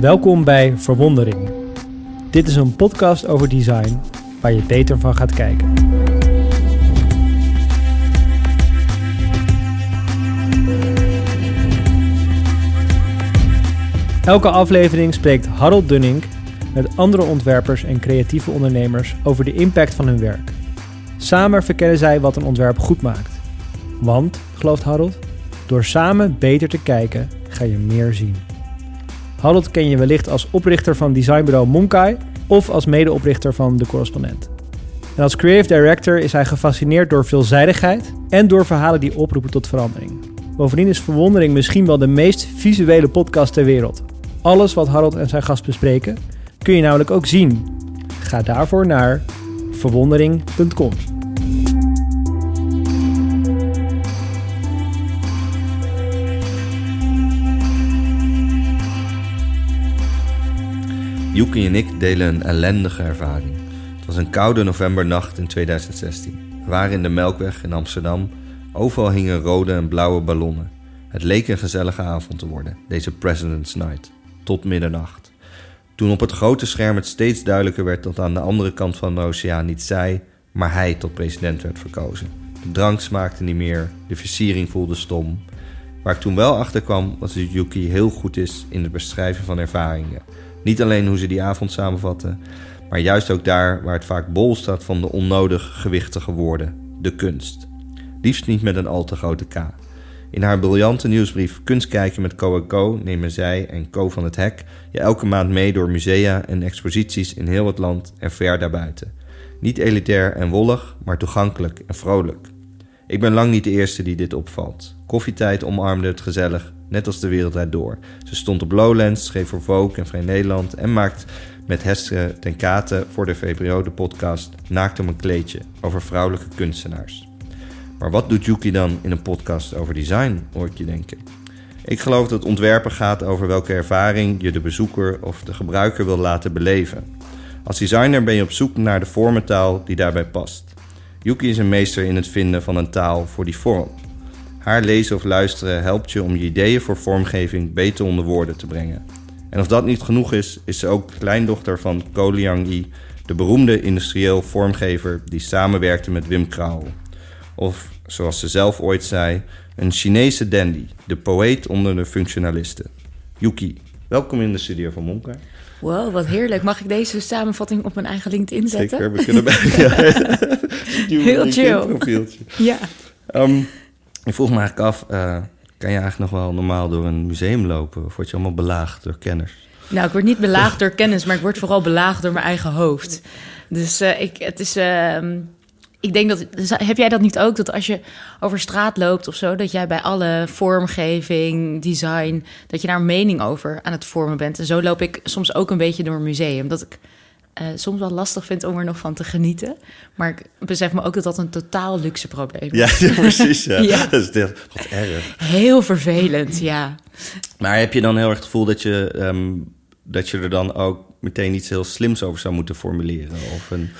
Welkom bij Verwondering. Dit is een podcast over design waar je beter van gaat kijken. Elke aflevering spreekt Harold Dunning met andere ontwerpers en creatieve ondernemers over de impact van hun werk. Samen verkennen zij wat een ontwerp goed maakt. Want, gelooft Harold, door samen beter te kijken ga je meer zien. Harold ken je wellicht als oprichter van designbureau Monkai of als medeoprichter van De Correspondent. En als creative director is hij gefascineerd door veelzijdigheid en door verhalen die oproepen tot verandering. Bovendien is Verwondering misschien wel de meest visuele podcast ter wereld. Alles wat Harold en zijn gast bespreken kun je namelijk ook zien. Ga daarvoor naar verwondering.com. Yuki en ik delen een ellendige ervaring. Het was een koude novembernacht in 2016. We waren in de Melkweg in Amsterdam. Overal hingen rode en blauwe ballonnen. Het leek een gezellige avond te worden, deze President's Night. Tot middernacht. Toen op het grote scherm het steeds duidelijker werd dat aan de andere kant van de oceaan niet zij, maar hij tot president werd verkozen. De drank smaakte niet meer, de versiering voelde stom. Waar ik toen wel achter kwam, was dat Yuki heel goed is in het beschrijven van ervaringen. Niet alleen hoe ze die avond samenvatten, maar juist ook daar waar het vaak bol staat van de onnodig gewichtige woorden, de kunst. Liefst niet met een al te grote K. In haar briljante nieuwsbrief Kunst kijken met Co Co nemen zij en Co van het Hek je elke maand mee door musea en exposities in heel het land en ver daarbuiten. Niet elitair en wollig, maar toegankelijk en vrolijk. Ik ben lang niet de eerste die dit opvalt. Koffietijd omarmde het gezellig, net als de wereld door. Ze stond op Lowlands, schreef voor Vogue en Vrij Nederland en maakt met Hesse ten Kate voor de VPRO de podcast Naakt om een kleedje over vrouwelijke kunstenaars. Maar wat doet Yuki dan in een podcast over design, hoor ik je denken? Ik geloof dat ontwerpen gaat over welke ervaring je de bezoeker of de gebruiker wil laten beleven. Als designer ben je op zoek naar de vormentaal die daarbij past. Yuki is een meester in het vinden van een taal voor die vorm. Haar lezen of luisteren helpt je om je ideeën voor vormgeving beter onder woorden te brengen. En of dat niet genoeg is, is ze ook kleindochter van Ko Liang-yi, de beroemde industrieel vormgever die samenwerkte met Wim Krauw. Of, zoals ze zelf ooit zei, een Chinese dandy, de poëet onder de functionalisten. Yuki, welkom in de studio van Monka. Wow, wat heerlijk. Mag ik deze samenvatting op mijn eigen LinkedIn zetten? Zeker, we kunnen bij. Heel chill. Ja. Um, ik vroeg me eigenlijk af, uh, kan je eigenlijk nog wel normaal door een museum lopen? Of word je allemaal belaagd door kenners? Nou, ik word niet belaagd door kennis, maar ik word vooral belaagd door mijn eigen hoofd. Dus uh, ik, het is... Uh, ik denk dat. Heb jij dat niet ook? Dat als je over straat loopt of zo, dat jij bij alle vormgeving, design, dat je daar een mening over aan het vormen bent. En zo loop ik soms ook een beetje door een museum. Dat ik uh, soms wel lastig vind om er nog van te genieten. Maar ik besef me ook dat dat een totaal luxe probleem is. Ja, precies. Ja. ja. Dat is wat erg. Heel vervelend, ja. Maar heb je dan heel erg het gevoel dat je, um, dat je er dan ook meteen iets heel slims over zou moeten formuleren? Of een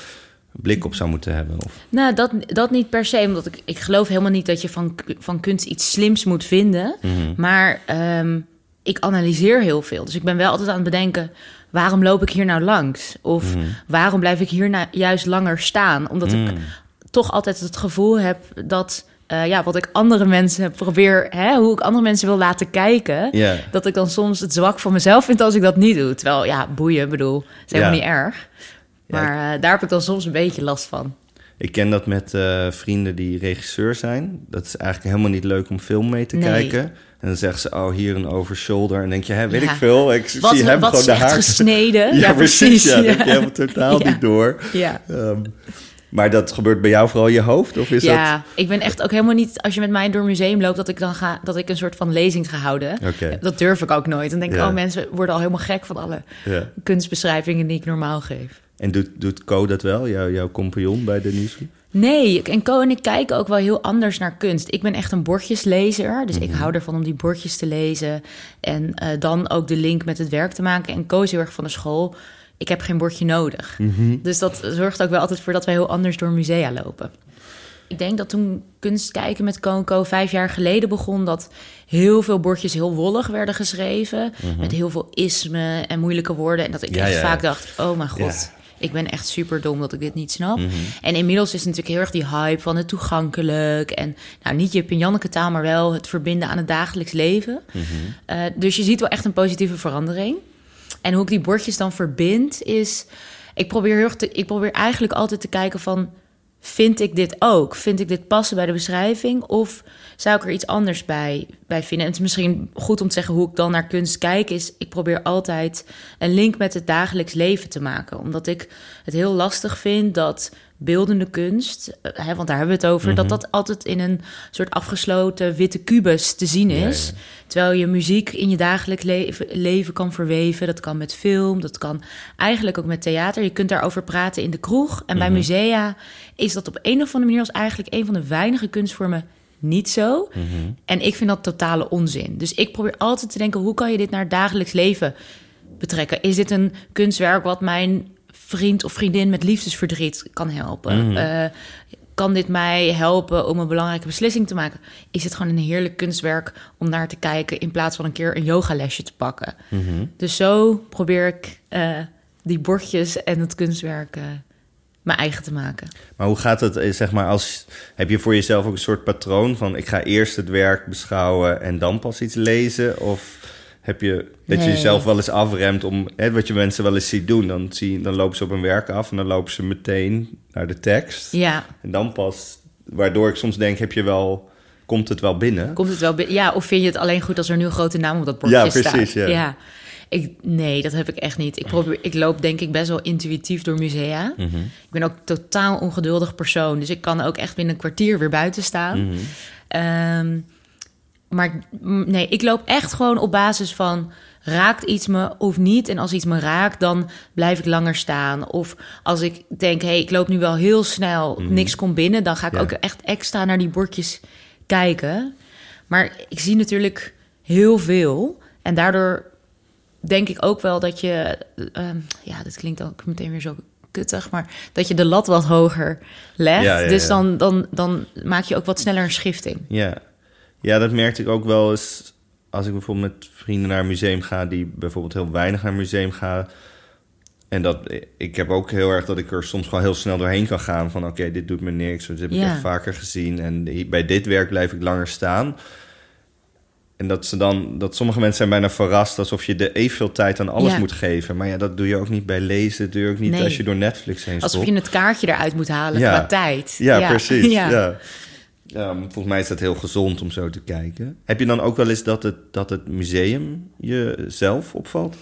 blik op zou moeten hebben? Of? Nou, dat, dat niet per se. Omdat ik, ik geloof helemaal niet dat je van, van kunst iets slims moet vinden. Mm-hmm. Maar um, ik analyseer heel veel. Dus ik ben wel altijd aan het bedenken waarom loop ik hier nou langs? Of mm. waarom blijf ik hier nou juist langer staan? Omdat ik mm. toch altijd het gevoel heb dat. Uh, ja, wat ik andere mensen probeer, hè, hoe ik andere mensen wil laten kijken, yeah. dat ik dan soms het zwak voor mezelf vind als ik dat niet doe. Terwijl, ja, boeien, bedoel, is helemaal niet erg. Maar ja, uh, daar heb ik dan soms een beetje last van. Ik ken dat met uh, vrienden die regisseur zijn. Dat is eigenlijk helemaal niet leuk om film mee te nee. kijken. En dan zeggen ze, oh, hier een overshoulder. En dan denk je, hè, weet ja. ik veel. Ik wat, zie hem wat gewoon de haar. gesneden. ja, ja, precies. Ja, heb je helemaal totaal niet door. Ja. Um, maar dat gebeurt bij jou vooral in je hoofd? Of is ja, dat... ik ben echt ook helemaal niet... Als je met mij door een museum loopt, dat ik dan ga... dat ik een soort van lezing ga houden. Okay. Dat durf ik ook nooit. Dan denk ik, oh, mensen worden al helemaal gek van alle kunstbeschrijvingen die ik normaal geef. En doet, doet Co dat wel, jouw, jouw compagnon bij de nieuwsbrief? Nee, en Co en ik kijken ook wel heel anders naar kunst. Ik ben echt een bordjeslezer, dus ik hou ervan om die bordjes te lezen... en uh, dan ook de link met het werk te maken. En Co is heel erg van de school, ik heb geen bordje nodig. Mhm. Dus dat zorgt ook wel altijd voor dat wij heel anders door musea lopen. ik denk dat toen kunst kijken met Conco vijf jaar geleden begon... dat heel veel bordjes heel wollig werden geschreven... met heel veel ismen en moeilijke woorden. En dat ik Mhm. Ja, echt ja, vaak dacht, oh mijn god... Ik ben echt super dom dat ik dit niet snap. En inmiddels is natuurlijk heel erg die hype van het toegankelijk. En nou, niet je Janneke taal, maar wel het verbinden aan het dagelijks leven. Eh, dus je ziet wel echt een positieve verandering. En hoe ik die bordjes dan verbind is... Ik probeer, heel erg te, ik probeer eigenlijk altijd te kijken van... Vind ik dit ook? Vind ik dit passen bij de beschrijving? Of zou ik er iets anders bij, bij vinden? En het is misschien goed om te zeggen hoe ik dan naar kunst kijk... is ik probeer altijd een link met het dagelijks leven te maken. Omdat ik het heel lastig vind dat beeldende kunst... eh, Hè, want daar hebben we het over... dat dat altijd in een soort afgesloten witte kubus te zien is. ja. Terwijl je muziek in je dagelijks leven, leven kan verweven. Dat kan met film, dat kan eigenlijk ook met theater. Je kunt daarover praten in de kroeg. En bij musea is dat op een of andere manier... als eigenlijk een van de weinige kunstvormen niet zo. En ik vind dat totale onzin. Dus ik probeer altijd te denken... hoe kan je dit naar het dagelijks leven betrekken? Is dit een kunstwerk wat mijn vriend of vriendin... met liefdesverdriet kan helpen? Eh, kan dit mij helpen om een belangrijke beslissing te maken? Is het gewoon een heerlijk kunstwerk om naar te kijken... in plaats van een keer een yogalesje te pakken? Dus zo probeer ik eh, die bordjes en het kunstwerk... eh, mijn eigen te maken. Maar hoe gaat het, zeg maar, als... Heb je voor jezelf ook een soort patroon van... ik ga eerst het werk beschouwen en dan pas iets lezen? Of heb je dat je Nee. jezelf wel eens afremt om... Hè, wat je mensen wel eens ziet doen, dan, zie, dan lopen ze op een werk af... en dan lopen ze meteen naar de tekst. Ja, En dan pas... Waardoor ik soms denk, heb je wel... Komt het wel binnen? komt het wel binnen? Ja, of vind je het alleen goed als er nu een grote naam op dat bordje Ja, staat? precies, ja. Ik, nee, dat heb ik echt niet. Ik, probeer, ik loop denk ik best wel intuïtief door musea. Mhm. Ik ben ook totaal ongeduldig persoon. Dus ik kan ook echt binnen een kwartier weer buiten staan. Mhm. Ehm, maar mm, nee, ik loop echt gewoon op basis van... raakt iets me of niet? En als iets me raakt, dan blijf ik langer staan. Of als ik denk, hé, hey, ik loop nu wel heel snel... niks komt binnen, dan ga ik Mhm. Ja. ook echt extra naar die bordjes kijken. Maar ik zie natuurlijk heel veel. En daardoor denk ik ook wel dat je... ehm, ja, dit klinkt ook meteen weer zo kuttig... maar dat je de lat wat hoger legt. Ja, ja, dus. Dan, dan, dan maak je ook wat sneller een schifting. Ja. Ja, dat merkte ik ook wel eens als ik bijvoorbeeld met vrienden naar een museum ga... die bijvoorbeeld heel weinig naar een museum gaan... En dat, ik heb ook heel erg dat ik er soms gewoon heel snel doorheen kan gaan. Van oké, dit doet me niks. Dat heb ik Ja. echt vaker gezien. En bij dit werk blijf ik langer staan. En dat, ze dan, dat sommige mensen zijn bijna verrast... alsof je de evenveel tijd aan alles Ja. moet geven. Maar ja, dat doe je ook niet bij lezen. Dat doe je ook niet Nee. als je door Netflix heen Alsof scrolt. je het kaartje eruit moet halen Ja. qua tijd. Ja, precies. Ja. Maar volgens mij is dat heel gezond om zo te kijken. Heb je dan ook wel eens dat het, dat het museum je zelf opvalt?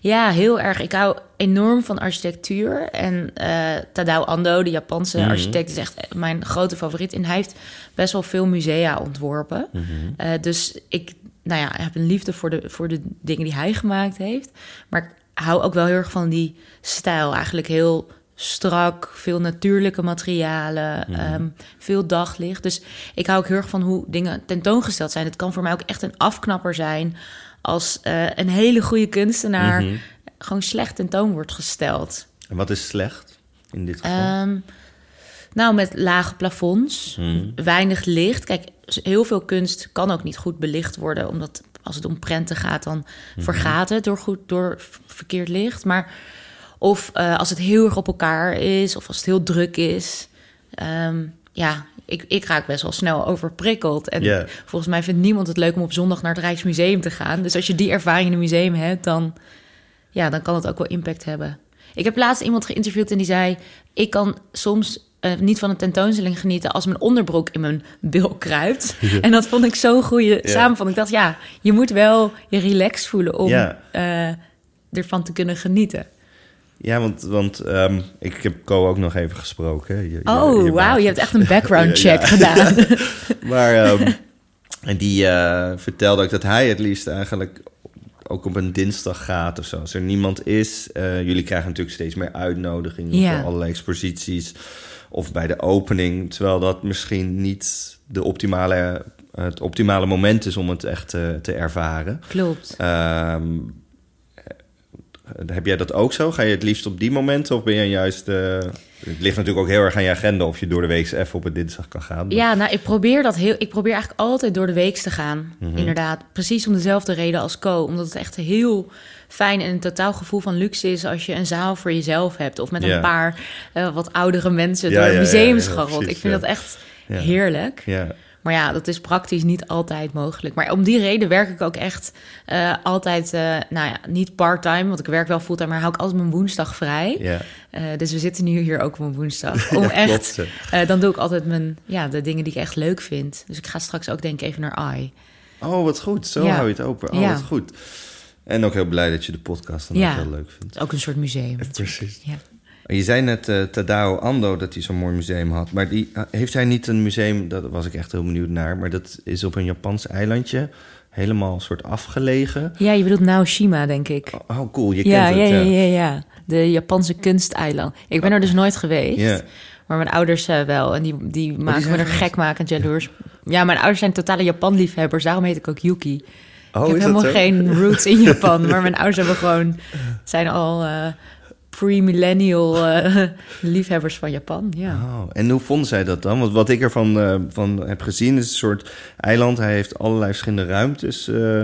Ja, heel erg. Ik hou enorm van architectuur. En eh, Tadao Ando, de Japanse Mhm. architect, is echt mijn grote favoriet. En hij heeft best wel veel musea ontworpen. Mhm. Eh, dus ik nou ja, heb een liefde voor de, voor de dingen die hij gemaakt heeft. Maar ik hou ook wel heel erg van die stijl. Eigenlijk heel strak, veel natuurlijke materialen, Mhm. ehm, veel daglicht. Dus ik hou ook heel erg van hoe dingen tentoongesteld zijn. Het kan voor mij ook echt een afknapper zijn als eh, een hele goede kunstenaar Mhm. gewoon slecht tentoon wordt gesteld. En wat is slecht in dit geval? Ehm, nou, met lage plafonds, Mhm. weinig licht. Kijk, heel veel kunst kan ook niet goed belicht worden, omdat als het om prenten gaat, dan vergaat het door, goed, door verkeerd licht. Maar of eh, als het heel erg op elkaar is, of als het heel druk is. Ehm, ja, ik, ik raak best wel snel overprikkeld. En volgens mij vindt niemand het leuk om op zondag naar het Rijksmuseum te gaan. Dus als je die ervaring in een museum hebt, dan, ja, dan kan het ook wel impact hebben. Ik heb laatst iemand geïnterviewd en die zei: Ik kan soms eh, niet van een tentoonstelling genieten als mijn onderbroek in mijn bil kruipt. En dat vond ik zo'n goede Ja. samenvatting. Ik dacht, ja, je moet wel je relaxed voelen om eh, ervan te kunnen genieten. Ja, want, want ehm, ik heb Co ook nog even gesproken. Je- Oh, wauw, je hebt echt een background check ja. gedaan. Maar ehm, en die eh, vertelde ook dat hij het liefst eigenlijk ook op een dinsdag gaat of zo. Als er niemand is. eh, jullie krijgen natuurlijk steeds meer uitnodigingen Ja. voor allerlei exposities. Of bij de opening. Terwijl dat misschien niet de optimale, het optimale moment is om het echt eh, te ervaren. Klopt. Ehm, heb jij dat ook zo? Ga je het liefst op die momenten? Of ben je juist... eh, het ligt natuurlijk ook heel erg aan je agenda... of je door de week even op een dinsdag kan gaan. Ja, nou, ik probeer dat heel. Ik probeer eigenlijk altijd door de week te gaan. Mhm. Inderdaad, precies om dezelfde reden als Co. Omdat het echt heel fijn en een totaal gevoel van luxe is als je een zaal voor jezelf hebt. Of met Ja. een paar eh, wat oudere mensen Ja, door ja, ja, Ik vind dat echt Ja. heerlijk. Ja. Maar ja, dat is praktisch niet altijd mogelijk. Maar om die reden werk ik ook echt eh, altijd, eh, nou ja, niet part-time, want ik werk wel fulltime, maar hou ik altijd mijn woensdag vrij. ja. Eh, dus we zitten nu hier ook op een woensdag. Om Ja, echt, dan doe ik altijd mijn, ja, de dingen die ik echt leuk vind. Dus ik ga straks ook denk ik even naar AI. Oh, wat goed. Zo Ja. hou je het open. Oh, Ja. wat goed. En ook heel blij dat je de podcast dan Ja. ook heel leuk vindt. Ook een soort museum. Precies. Ja. Je zei net eh Tadao Ando dat hij zo'n mooi museum had. Maar die, eh, heeft hij niet een museum, daar was ik echt heel benieuwd naar... maar dat is op een Japans eilandje, helemaal soort afgelegen. ja, je bedoelt Naoshima, denk ik. Oh, oh, cool, je ja, kent ja, het. ja, ja, ja. De Japanse kunsteiland. Ik ben er dus nooit geweest. Maar mijn ouders eh, wel. En die, die maken me er gek maken, jaloers. Ja, mijn ouders zijn totale Japan-liefhebbers. Daarom heet ik ook Yuki. Oh, ik heb helemaal geen roots in Japan. maar mijn ouders hebben gewoon... zijn al pre-millennial eh, liefhebbers van Japan. Ja. Oh, en hoe vonden zij dat dan? Want wat ik ervan eh, van heb gezien is een soort eiland. Hij heeft allerlei verschillende ruimtes eh,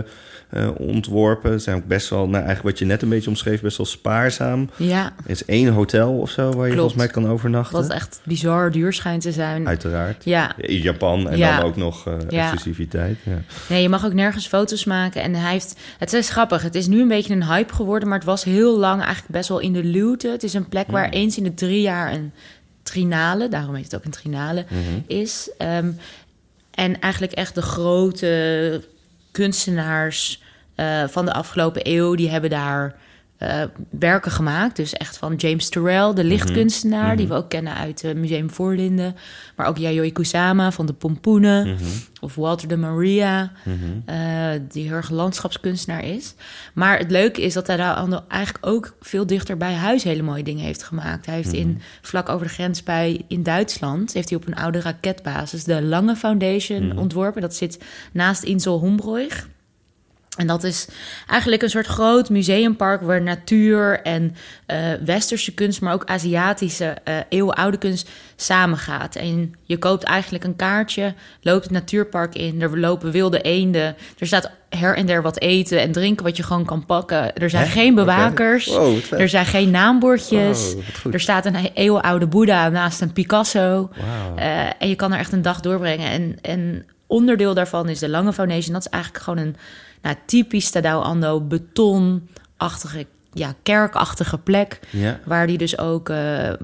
eh, ontworpen. Ze zijn ook best wel, nou, eigenlijk wat je net een beetje omschreef, best wel spaarzaam. ja, Er is één hotel of zo waar je volgens mij kan overnachten. wat echt bizar duur schijnt te zijn. Uiteraard. Ja, In Japan en Ja. dan ook nog eh, Ja. exclusiviteit. Ja. Nee, je mag ook nergens foto's maken. En hij heeft. Het is grappig. Het is nu een beetje een hype geworden. Maar het was heel lang eigenlijk best wel in de luwte. Het is een plek waar eens in de drie jaar een trinale, daarom heet het ook een trinale, is. Ehm, en eigenlijk echt de grote kunstenaars eh, van de afgelopen eeuw, die hebben daar eh, werken gemaakt. Dus echt van James Turrell, de lichtkunstenaar, die we ook kennen uit het Museum Voorlinden. Maar ook Yayoi Kusama van de Pompoenen. Of Walter de Maria, eh, die heel erg landschapskunstenaar is. Maar het leuke is dat hij daar eigenlijk ook veel dichter bij huis hele mooie dingen heeft gemaakt. Hij heeft in, vlak over de grens bij in Duitsland, heeft hij op een oude raketbasis de Lange Foundation ontworpen. Dat zit naast Insel Hombroich. En dat is eigenlijk een soort groot museumpark waar natuur en eh, westerse kunst, maar ook Aziatische eh eeuwenoude kunst samengaat. En je koopt eigenlijk een kaartje, loopt het natuurpark in, er lopen wilde eenden, er staat her en der wat eten en drinken wat je gewoon kan pakken. Er zijn Hè? geen bewakers. Wow, er zijn geen naambordjes, Wow, er staat een eeuwenoude Boeddha naast een Picasso. Eh, en je kan er echt een dag doorbrengen. En, en onderdeel daarvan is de Lange Foundation. Dat is eigenlijk gewoon een nou, typisch Tadao Ando betonachtige, ja, kerkachtige plek. Ja. Waar die dus ook, eh, eh,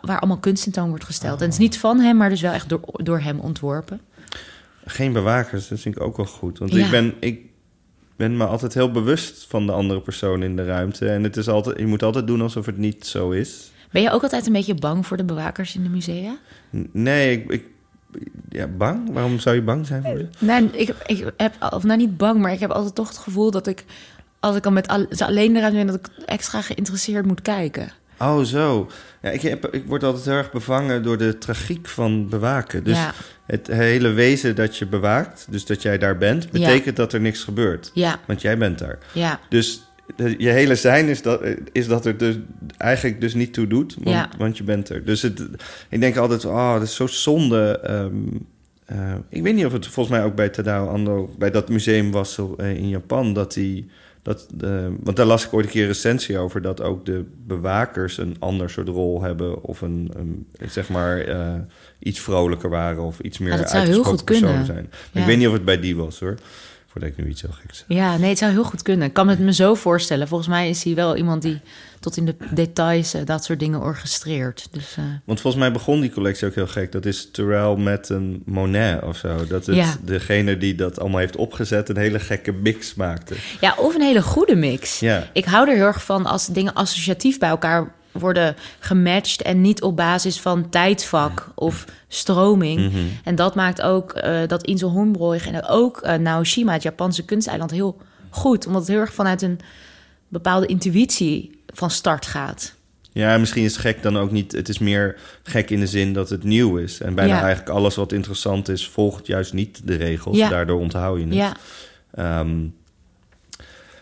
waar allemaal kunst in toon wordt gesteld. En het is niet van hem, maar dus wel echt door, door hem ontworpen. Geen bewakers, dat vind ik ook wel goed. Want Ja. ik, ben, ik ben me altijd heel bewust van de andere persoon in de ruimte. En het is altijd, je moet altijd doen alsof het niet zo is. Ben je ook altijd een beetje bang voor de bewakers in de musea? Nee, ik, ik ja, bang? Waarom zou je bang zijn voor je? Nee, ik, ik heb, of nou niet bang, maar ik heb altijd toch het gevoel dat ik, als ik dan met al, ze alleen eruit ben, dat ik extra geïnteresseerd moet kijken. Oh, zo. Ja, ik, heb, ik word altijd heel erg bevangen door de tragiek van bewaken. Dus ja, het hele wezen dat je bewaakt, dus dat jij daar bent, betekent dat er niks gebeurt. ja, Want jij bent daar. ja, Dus je hele zijn is dat, is dat er dus eigenlijk dus niet toe doet, want, Ja. want je bent er. Dus het, ik denk altijd, oh, dat is zo zonde. ehm, eh, ik weet niet of het volgens mij ook bij Tadao Ando, bij dat museum was eh, in Japan, dat die... Dat, eh, want daar las ik ooit een keer een recensie over... dat ook de bewakers een ander soort rol hebben... of een, een zeg maar iets vrolijker waren... of iets meer Ja, dat zou heel uitgesproken goed kunnen. zijn. Ja. Ik weet niet of het bij die was, hoor. Voordat ik nu iets heel geks zeg. ja. Nee, het zou heel goed kunnen. Ik kan het me zo voorstellen. Volgens mij is hij wel iemand die tot in de details eh, dat soort dingen orchestreert. Dus eh, Want volgens mij begon die collectie ook heel gek. Dat is Terrell met een Monet of zo. Dat het Ja. degene die dat allemaal heeft opgezet... een hele gekke mix maakte. ja, of een hele goede mix. Ja. Ik hou er heel erg van als dingen associatief bij elkaar worden gematcht en niet op basis van tijdvak of stroming. Mhm. En dat maakt ook eh, dat Insel Hornbroich en ook eh, Naoshima, het Japanse kunsteiland, heel goed. Omdat het heel erg vanuit een bepaalde intuïtie van start gaat. Ja, misschien is het gek dan ook niet... Het is meer gek in de zin dat het nieuw is. En bijna Ja. eigenlijk alles wat interessant is... volgt juist niet de regels. Ja. Daardoor onthoud je het. Ja, Ehm,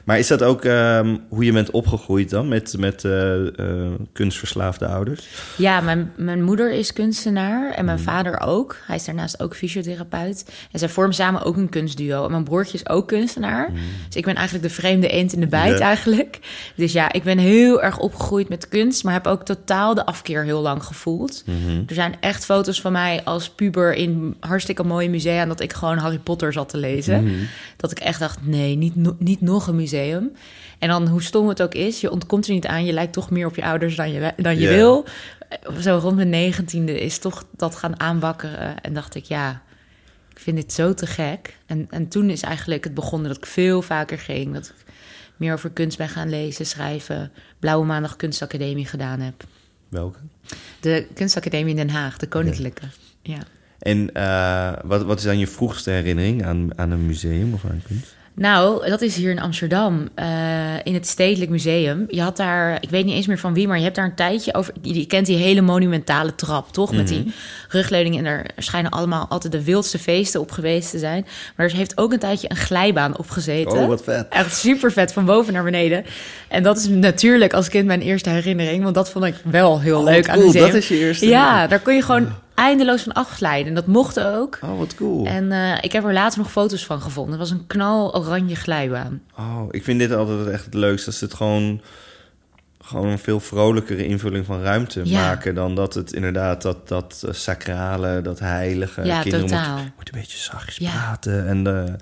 Maar is dat ook ehm, hoe je bent opgegroeid dan met, met eh, eh, kunstverslaafde ouders? Ja, mijn, mijn moeder is kunstenaar en mijn Mm. vader ook. Hij is daarnaast ook fysiotherapeut. En zij vormen samen ook een kunstduo. En mijn broertje is ook kunstenaar. Dus ik ben eigenlijk de vreemde eend in de bijt. Ja. eigenlijk. Dus ja, ik ben heel erg opgegroeid met kunst... maar heb ook totaal de afkeer heel lang gevoeld. Mhm. Er zijn echt foto's van mij als puber in hartstikke mooie musea... dat ik gewoon Harry Potter zat te lezen. Dat ik echt dacht, nee, niet, niet nog een museum. En dan, hoe stom het ook is, je ontkomt er niet aan. Je lijkt toch meer op je ouders dan je, dan je Ja. wil. Zo rond mijn negentiende is toch dat gaan aanwakkeren. En dacht ik, ja, ik vind dit zo te gek. En, en toen is eigenlijk het begonnen dat ik veel vaker ging. Dat ik meer over kunst ben gaan lezen, schrijven. Blauwe Maandag Kunstacademie gedaan heb. Welke? De Kunstacademie in Den Haag, de Koninklijke. Ja. En eh, wat, wat is dan je vroegste herinnering aan, aan een museum of aan kunst? Nou, dat is hier in Amsterdam, eh, in het Stedelijk Museum. Je had daar, ik weet niet eens meer van wie, maar je hebt daar een tijdje over. Je, je kent die hele monumentale trap, toch? Met die rugleuning. En er schijnen allemaal altijd de wildste feesten op geweest te zijn. Maar er heeft ook een tijdje een glijbaan op gezeten. Oh, wat vet. Echt super vet, van boven naar beneden. En dat is natuurlijk als kind mijn eerste herinnering. Want dat vond ik wel heel Oh, leuk aan cool. het museum. Dat is je eerste Ja, daar kon je gewoon eindeloos van afglijden. En dat mocht ook. Oh, wat cool. En eh, ik heb er later nog foto's van gevonden. Het was een knal oranje glijbaan. Oh, ik vind dit altijd echt het leukste. Als het gewoon, gewoon een veel vrolijkere invulling van ruimte Ja. maken... dan dat het inderdaad dat, dat eh, sacrale, dat heilige... Ja, Kinderen totaal. Moeten, moeten een beetje zachtjes Ja. praten. En eh,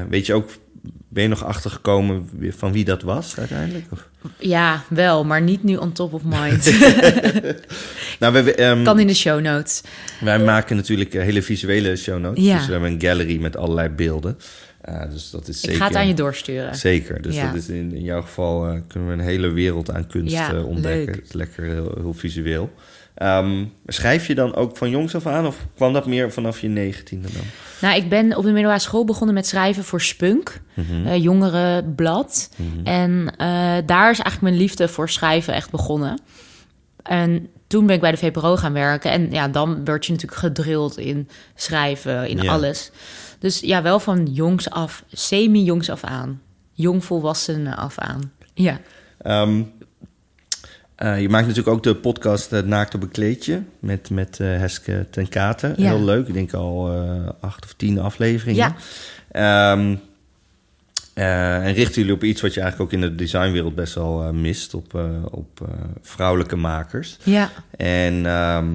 eh, weet je ook... Ben je nog achtergekomen van wie dat was uiteindelijk? Of? Ja, wel, maar niet nu on top of mind. Nou, we, ehm, kan in de show notes. wij maken natuurlijk eh, hele visuele show notes. Ja. Dus we hebben een gallery met allerlei beelden. Eh, dus dat is zeker... Ik ga het aan je doorsturen. Zeker. Dus Ja. dat is in, in jouw geval eh, kunnen we een hele wereld aan kunst Ja, ontdekken. leuk. Het is lekker heel, heel visueel. Ehm, schrijf je dan ook van jongs af aan of kwam dat meer vanaf je negentiende dan? Nou, ik ben op de middelbare school begonnen met schrijven voor Spunk, Mhm. eh, jongerenblad. En eh, daar is eigenlijk mijn liefde voor schrijven echt begonnen. En toen ben ik bij de VPRO gaan werken. En ja, dan werd je natuurlijk gedrild in schrijven, in Ja. alles. Dus ja, wel van jongs af, semi-jongs af aan. Jongvolwassenen af aan. Ja. Ehm, eh, je maakt natuurlijk ook de podcast Het Naakte Bekleedje met, met eh, Heske ten Katen. Ja. Heel leuk. Ik denk al eh, acht of tien afleveringen. Ja. Ehm, eh, en richten jullie op iets wat je eigenlijk ook in de designwereld best wel eh, mist, op, eh, op vrouwelijke makers. Ja. En ehm,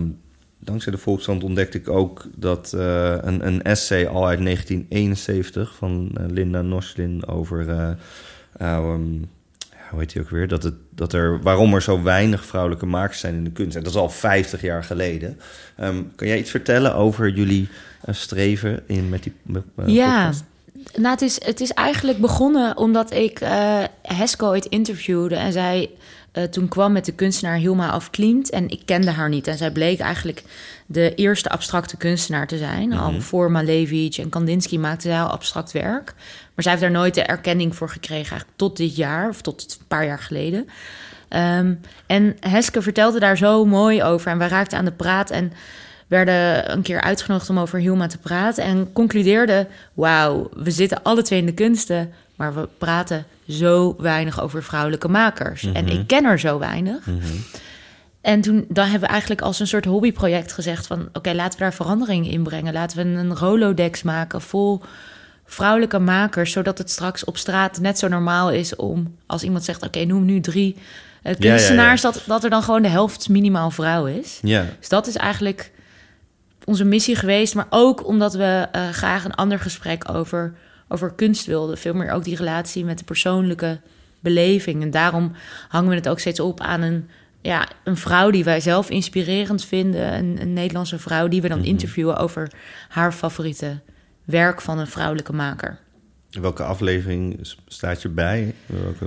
dankzij de Volkskrant ontdekte ik ook dat een, een essay al uit 1971 van Linda Noslin over, eh, ehm, hoe heet die ook weer, dat, het, dat er, waarom er zo weinig vrouwelijke makers zijn in de kunst. En dat is al 50 jaar geleden. Ehm, kan jij iets vertellen over jullie streven in, met die met, Ja, podcast? Nou, het, is, het is eigenlijk begonnen omdat ik eh Hesco ooit interviewde. En zij eh, toen kwam met de kunstenaar Hilma af Klient. En ik kende haar niet. En zij bleek eigenlijk de eerste abstracte kunstenaar te zijn. Al voor Malevich en Kandinsky maakte zij al abstract werk. Maar zij heeft daar nooit de erkenning voor gekregen. Eigenlijk tot dit jaar, of tot een paar jaar geleden. Ehm, en Heske vertelde daar zo mooi over. En wij raakten aan de praat en werden een keer uitgenodigd om over Hilma te praten. En concludeerden, wauw, we zitten alle twee in de kunsten... maar we praten zo weinig over vrouwelijke makers. En ik ken er zo weinig. En toen dan hebben we eigenlijk als een soort hobbyproject gezegd van... oké, laten we daar verandering in brengen. Laten we een Rolodex maken vol vrouwelijke makers... zodat het straks op straat net zo normaal is om... als iemand zegt, oké, noem nu drie eh, ja, ja. kunstenaars... Dat, dat er dan gewoon de helft minimaal vrouw is. Ja, Dus dat is eigenlijk onze missie geweest. Maar ook omdat we eh, graag een ander gesprek over, over kunst wilden. Veel meer ook die relatie met de persoonlijke beleving. En daarom hangen we het ook steeds op aan een, ja, een vrouw die wij zelf inspirerend vinden. Een, een Nederlandse vrouw die we dan interviewen over haar favoriete werk van een vrouwelijke maker. welke aflevering staat je bij? Welke...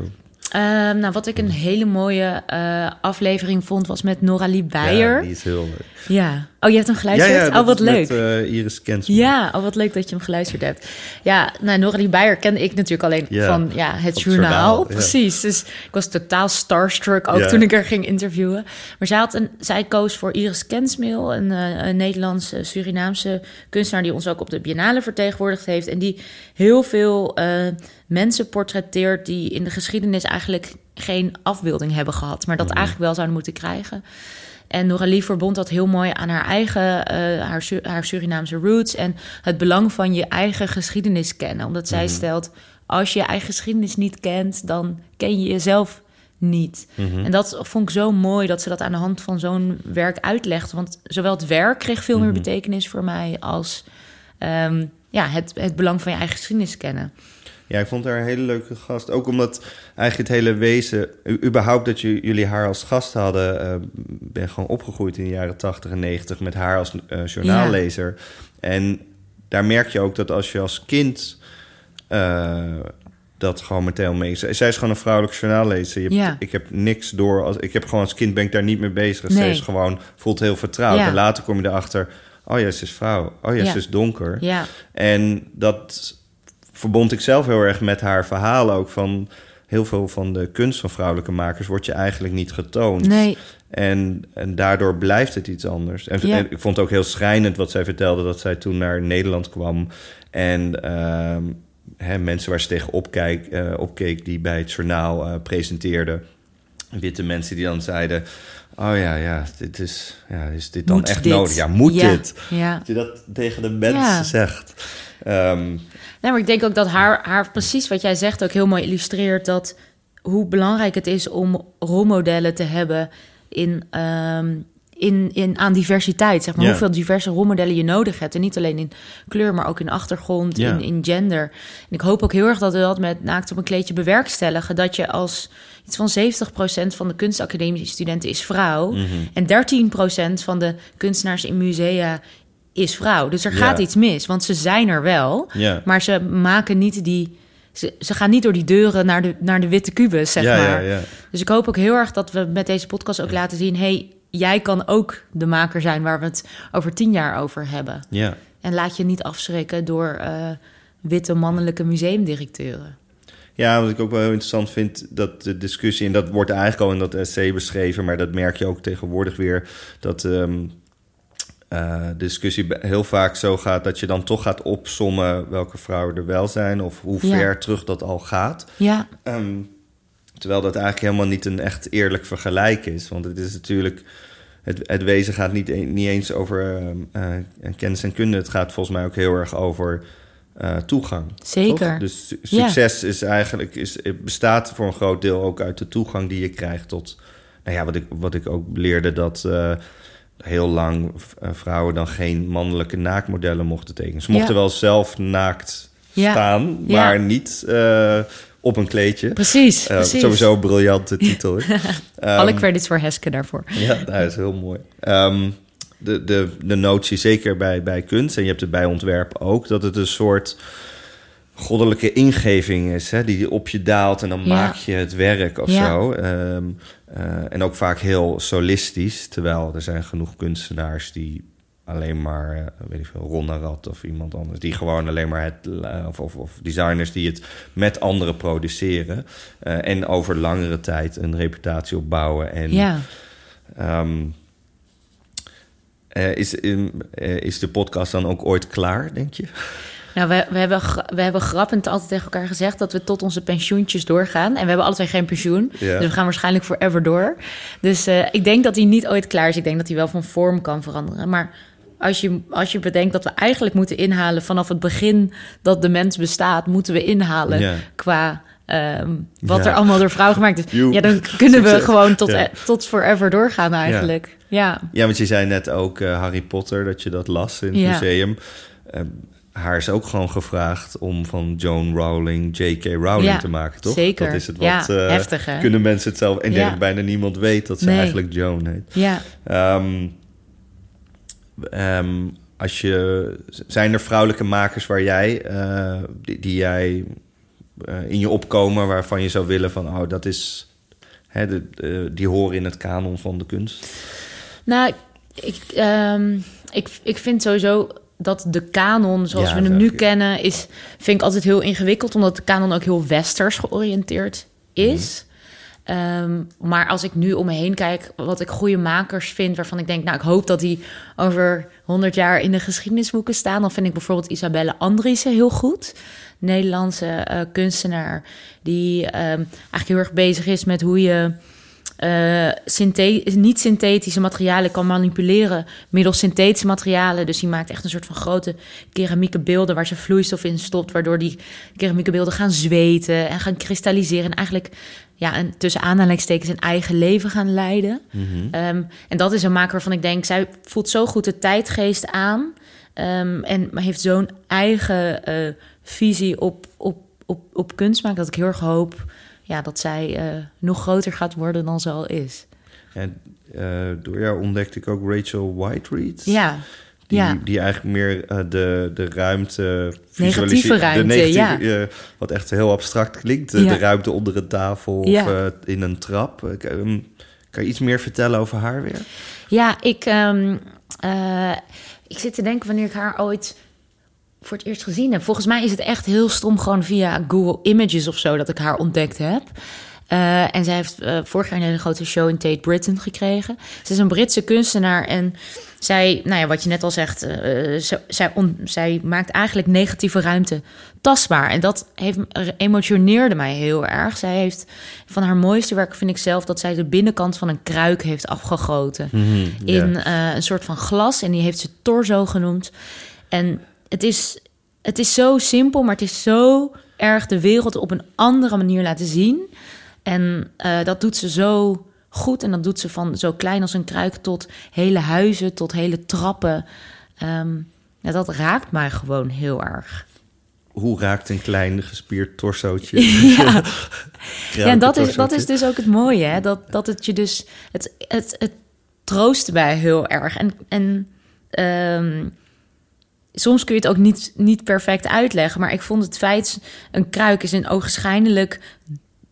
Ehm, nou, wat ik een hele mooie eh, aflevering vond, was met Noralie Beijer. Ja, die is heel leuk. Ja. Oh, je hebt hem geluisterd? Ja, ja, oh, wat leuk. Met, eh, Iris Kensman. Ja, oh, wat leuk dat je hem geluisterd hebt. Ja, nou, Noralie Beijer kende ik natuurlijk alleen Ja, van ja, het journaal. Precies. Dus ik was totaal starstruck ook toen ik er ging interviewen. Maar zij, had een, zij koos voor Iris Kensmil, een, eh, een Nederlandse Surinaamse kunstenaar... die ons ook op de Biennale vertegenwoordigd heeft. En die heel veel mensen portretteert die in de geschiedenis eigenlijk geen afbeelding hebben gehad. Maar dat Mhm. eigenlijk wel zouden moeten krijgen. En Noralie verbond dat heel mooi aan haar eigen, eh, haar, Su- haar Surinaamse roots en het belang van je eigen geschiedenis kennen. Omdat zij stelt, als je je eigen geschiedenis niet kent, dan ken je jezelf niet. En dat vond ik zo mooi dat ze dat aan de hand van zo'n werk uitlegt. Want zowel het werk kreeg veel meer betekenis voor mij als ehm, ja, het, het belang van je eigen geschiedenis kennen. Ja, ik vond haar een hele leuke gast. Ook omdat eigenlijk het hele wezen... überhaupt dat ju- jullie haar als gast hadden... eh, ben gewoon opgegroeid in de jaren 80 en 90... met haar als eh, journaallezer. En daar merk je ook dat als je als kind... eh, dat gewoon meteen mee... Zij is gewoon een vrouwelijke journaallezer. Je hebt- Ja. Ik heb niks door... Als, ik heb gewoon als kind ben ik daar niet mee bezig. Zij Nee. is gewoon... voelt heel vertrouwd. Ja. En later kom je erachter... Oh ja, ze is vrouw. Oh Ja. ze is donker. Ja, En dat verbond ik zelf heel erg met haar verhalen ook van heel veel van de kunst van vrouwelijke makers wordt je eigenlijk niet getoond. nee, En, en daardoor blijft het iets anders. En, Ja. en ik vond het ook heel schrijnend wat zij vertelde dat zij toen naar Nederland kwam en ehm, hè, mensen waar ze tegen opkijk, eh, opkeek die bij het journaal eh, presenteerden. Witte mensen die dan zeiden: Oh ja, ja, dit is, ja, is dit dan Moet echt dit? nodig? Ja, moet Ja, dit? ja. Dat je dat tegen de mensen zegt. Ehm, Nee, maar ik denk ook dat haar, haar precies wat jij zegt ook heel mooi illustreert dat hoe belangrijk het is om rolmodellen te hebben in, ehm, in, in, aan diversiteit. Zeg maar hoeveel diverse rolmodellen je nodig hebt. En niet alleen in kleur, maar ook in achtergrond, Ja. in, in gender. En ik hoop ook heel erg dat we dat met Naakt op een kleedje bewerkstelligen. Dat je als iets van 70% van de kunstacademische studenten is vrouw. Mhm. En 13% van de kunstenaars in musea is vrouw. Dus er Ja. gaat iets mis, want ze zijn er wel. ja. Maar ze maken niet die. Ze, ze gaan niet door die deuren naar de, naar de witte kubus, zeg ja, maar. Dus ik hoop ook heel erg dat we met deze podcast ook laten zien: hey, jij kan ook de maker zijn waar we het over tien jaar over hebben. ja. En laat je niet afschrikken door eh, witte mannelijke museumdirecteuren. Ja, wat ik ook wel heel interessant vind, dat de discussie, en dat wordt eigenlijk al in dat essay beschreven, maar dat merk je ook tegenwoordig weer, dat ehm, de discussie heel vaak zo gaat dat je dan toch gaat opsommen welke vrouwen er wel zijn of hoe Ja. ver terug dat al gaat. Ja, Ehm, terwijl dat eigenlijk helemaal niet een echt eerlijk vergelijk is. Want het is natuurlijk. Het, het wezen gaat niet, een- niet eens over ehm, eh, kennis en kunde. Het gaat volgens mij ook heel erg over eh, toegang. Zeker. toch? Dus su- Ja. succes is eigenlijk, is, het bestaat voor een groot deel ook uit de toegang die je krijgt tot. Nou ja, wat ik, wat ik ook leerde dat. Heel lang eh, vrouwen dan geen mannelijke naaktmodellen mochten tekenen. Ze mochten Ja. wel zelf naakt Ja. staan, Ja. maar niet eh, op een kleedje. precies. Eh, precies. sowieso een briljante titel. Ehm, Alle credits voor Heske daarvoor. ja, dat is heel mooi. Ehm, de, de, de notie, zeker bij, bij kunst, en je hebt het bij ontwerp ook, dat het een soort goddelijke ingeving is, hè, die op je daalt en dan Ja. maak je het werk of Ja. zo. Ehm, eh, en ook vaak heel solistisch, terwijl er zijn genoeg kunstenaars die alleen maar, eh, weet ik veel, Ron of iemand anders, die gewoon alleen maar het, eh, of, of, of designers die het met anderen produceren en over langere tijd een reputatie opbouwen en Ja. Ehm, eh, is, in- eh, is de podcast dan ook ooit klaar, denk je? Nou, we, we, hebben, we hebben grappend altijd tegen elkaar gezegd dat we tot onze pensioentjes doorgaan. En we hebben alle twee geen pensioen. Ja. Dus we gaan waarschijnlijk forever door. Dus eh, ik denk dat hij niet ooit klaar is. Ik denk dat hij wel van vorm kan veranderen. Maar als je, als je bedenkt dat we eigenlijk moeten inhalen vanaf het begin dat de mens bestaat, moeten we inhalen Ja. qua. ehm, wat Ja. er allemaal door vrouwen gemaakt is. Ja, dan kunnen we gewoon tot, Ja. eh, tot forever doorgaan eigenlijk. Ja. Ja, want je zei net ook eh, Harry Potter, dat je dat las in het museum. Eh, haar is ook gewoon gevraagd om van Joan Rowling J.K. Rowling Ja, te maken, toch? zeker. Dat is het Ja, wat... eh, heftig, hè? Kunnen mensen het zelf... En Ja. bijna niemand weet dat ze Nee. eigenlijk Joan heet. Ja. Ehm, ehm, als je, zijn er vrouwelijke makers waar jij, eh, die, die jij in je opkomen waarvan je zou willen van, oh, dat is, hè, de, de- die horen in het kanon van de kunst? Nou, ik, ehm, ik, ik vind sowieso dat de kanon, zoals Ja, we hem nu je. kennen, is, vind ik altijd heel ingewikkeld, omdat de kanon ook heel westers georiënteerd is. Ehm, maar als ik nu om me heen kijk, wat ik goede makers vind, waarvan ik denk, nou, ik hoop dat die over 100 jaar in de geschiedenisboeken staan, dan vind ik bijvoorbeeld Isabelle Andriessen heel goed. Nederlandse eh, kunstenaar die ehm, eigenlijk heel erg bezig is met hoe je eh, niet-synthetische materialen kan manipuleren middels synthetische materialen. Dus die maakt echt een soort van grote keramieke beelden waar ze vloeistof in stopt, waardoor die keramieke beelden gaan zweten en gaan kristalliseren en eigenlijk ja, en tussen aanhalingstekens een eigen leven gaan leiden. Ehm, en dat is een maker waarvan ik denk, zij voelt zo goed de tijdgeest aan ehm, en heeft zo'n eigen eh, visie op, op, op, op kunst maken dat ik heel erg hoop ja, dat zij eh, nog groter gaat worden dan ze al is. En eh, door jou ontdekte ik ook Rachel Whiteread. Ja, Die, ja. die eigenlijk meer eh, de, de ruimte... Negatieve ruimte, de negatieve, ja. wat echt heel abstract klinkt. De, Ja. de ruimte onder een tafel Ja. of in een trap. Ehm, kan je iets meer vertellen over haar weer? Ja, ik, ehm, eh, ik zit te denken wanneer ik haar ooit voor het eerst gezien heb. Volgens mij is het echt heel stom gewoon via Google Images of zo dat ik haar ontdekt heb. Eh, en zij heeft eh, vorig jaar een hele grote show in Tate Britain gekregen. Ze is een Britse kunstenaar en zij, nou ja, wat je net al zegt, eh, ze- zij, on- zij maakt eigenlijk negatieve ruimte tastbaar. En dat heeft, emotioneerde mij heel erg. Zij heeft van haar mooiste werk, vind ik zelf, dat zij de binnenkant van een kruik heeft afgegoten in eh, een soort van glas. En die heeft ze torso genoemd. En het is, het is zo simpel, maar het is zo erg de wereld op een andere manier laten zien. En eh, dat doet ze zo goed. En dat doet ze van zo klein als een kruik tot hele huizen, tot hele trappen. Ehm, ja, dat raakt mij gewoon heel erg. Hoe raakt een klein gespierd torsootje? Ja, ja en dat is, dat is dus ook het mooie. Hè? Dat, dat het je dus. Het, het, het troost mij heel erg. En, en ehm, soms kun je het ook niet, niet perfect uitleggen. Maar ik vond het feit. Een kruik is een ogenschijnlijk.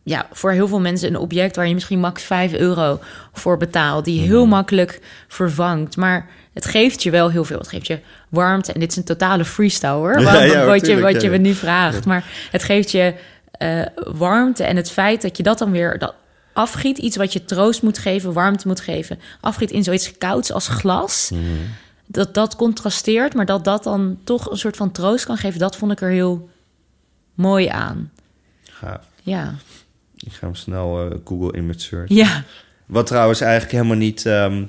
Ja, voor heel veel mensen een object waar je misschien max 5 euro voor betaalt. Die heel makkelijk vervangt. Maar het geeft je wel heel veel. Het geeft je warmte. En dit is een totale freestyle hoor. Ja, Wat, ja, wat, je, wat je me nu vraagt. Maar het geeft je eh, warmte. En het feit dat je dat dan weer dat afgiet. Iets wat je troost moet geven, warmte moet geven. Afgiet in zoiets kouds als glas. Dat dat contrasteert. Maar dat dat dan toch een soort van troost kan geven. Dat vond ik er heel mooi aan. Gaaf. Ja. Ik ga hem snel eh, Google Image Search. Ja. Wat trouwens eigenlijk helemaal niet... ehm,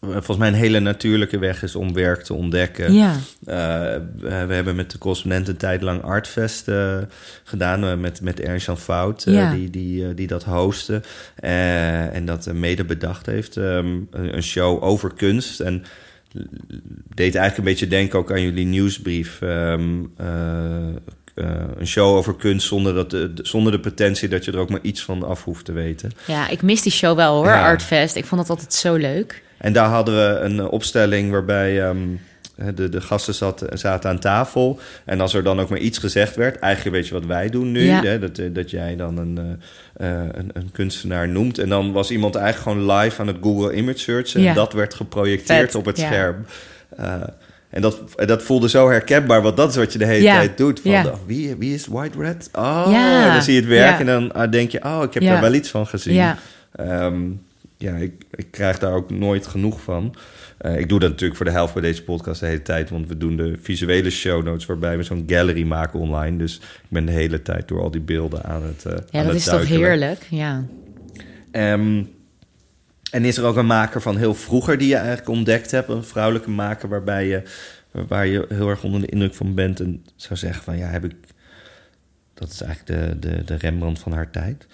volgens mij een hele natuurlijke weg is om werk te ontdekken. Ja. Eh, we hebben met de correspondent een tijd lang Artfest eh, gedaan. met, met Ernst-Jan Fout, eh, Ja. die, die, die dat hostte. En dat mede bedacht heeft. Ehm, een show over kunst. En deed eigenlijk een beetje denken ook aan jullie nieuwsbrief. Ehm, eh, eh, een show over kunst zonder, dat de, zonder de potentie dat je er ook maar iets van af hoeft te weten. ja, ik mis die show wel hoor, Ja. Artfest. Ik vond het altijd zo leuk. En daar hadden we een opstelling waarbij ehm, de, de gasten zat, zaten aan tafel. En als er dan ook maar iets gezegd werd, eigenlijk weet je wat wij doen nu, Ja. hè, dat, eh, dat jij dan een, eh, eh, een, een kunstenaar noemt. En dan was iemand eigenlijk gewoon live aan het Google Image Search. En Ja. dat werd geprojecteerd Vet, op het ja. scherm. En dat, dat voelde zo herkenbaar, want dat is wat je de hele Ja. tijd doet. Van, Ja. oh, wie, wie is White Red? Oh, Ja. dan zie je het werk en dan ah, denk je, oh, ik heb daar wel iets van gezien. Ja. Ja, ik, ik krijg daar ook nooit genoeg van. Eh, ik doe dat natuurlijk voor de helft bij deze podcast de hele tijd, want we doen de visuele show notes waarbij we zo'n gallery maken online. Dus ik ben de hele tijd door al die beelden aan het. eh Ja, aan dat is toch heerlijk. Ja. Ehm, en is er ook een maker van heel vroeger die je eigenlijk ontdekt hebt, een vrouwelijke maker waarbij je, waar je heel erg onder de indruk van bent en zou zeggen van ja, heb ik. Dat is eigenlijk de, de, de Rembrandt van haar tijd.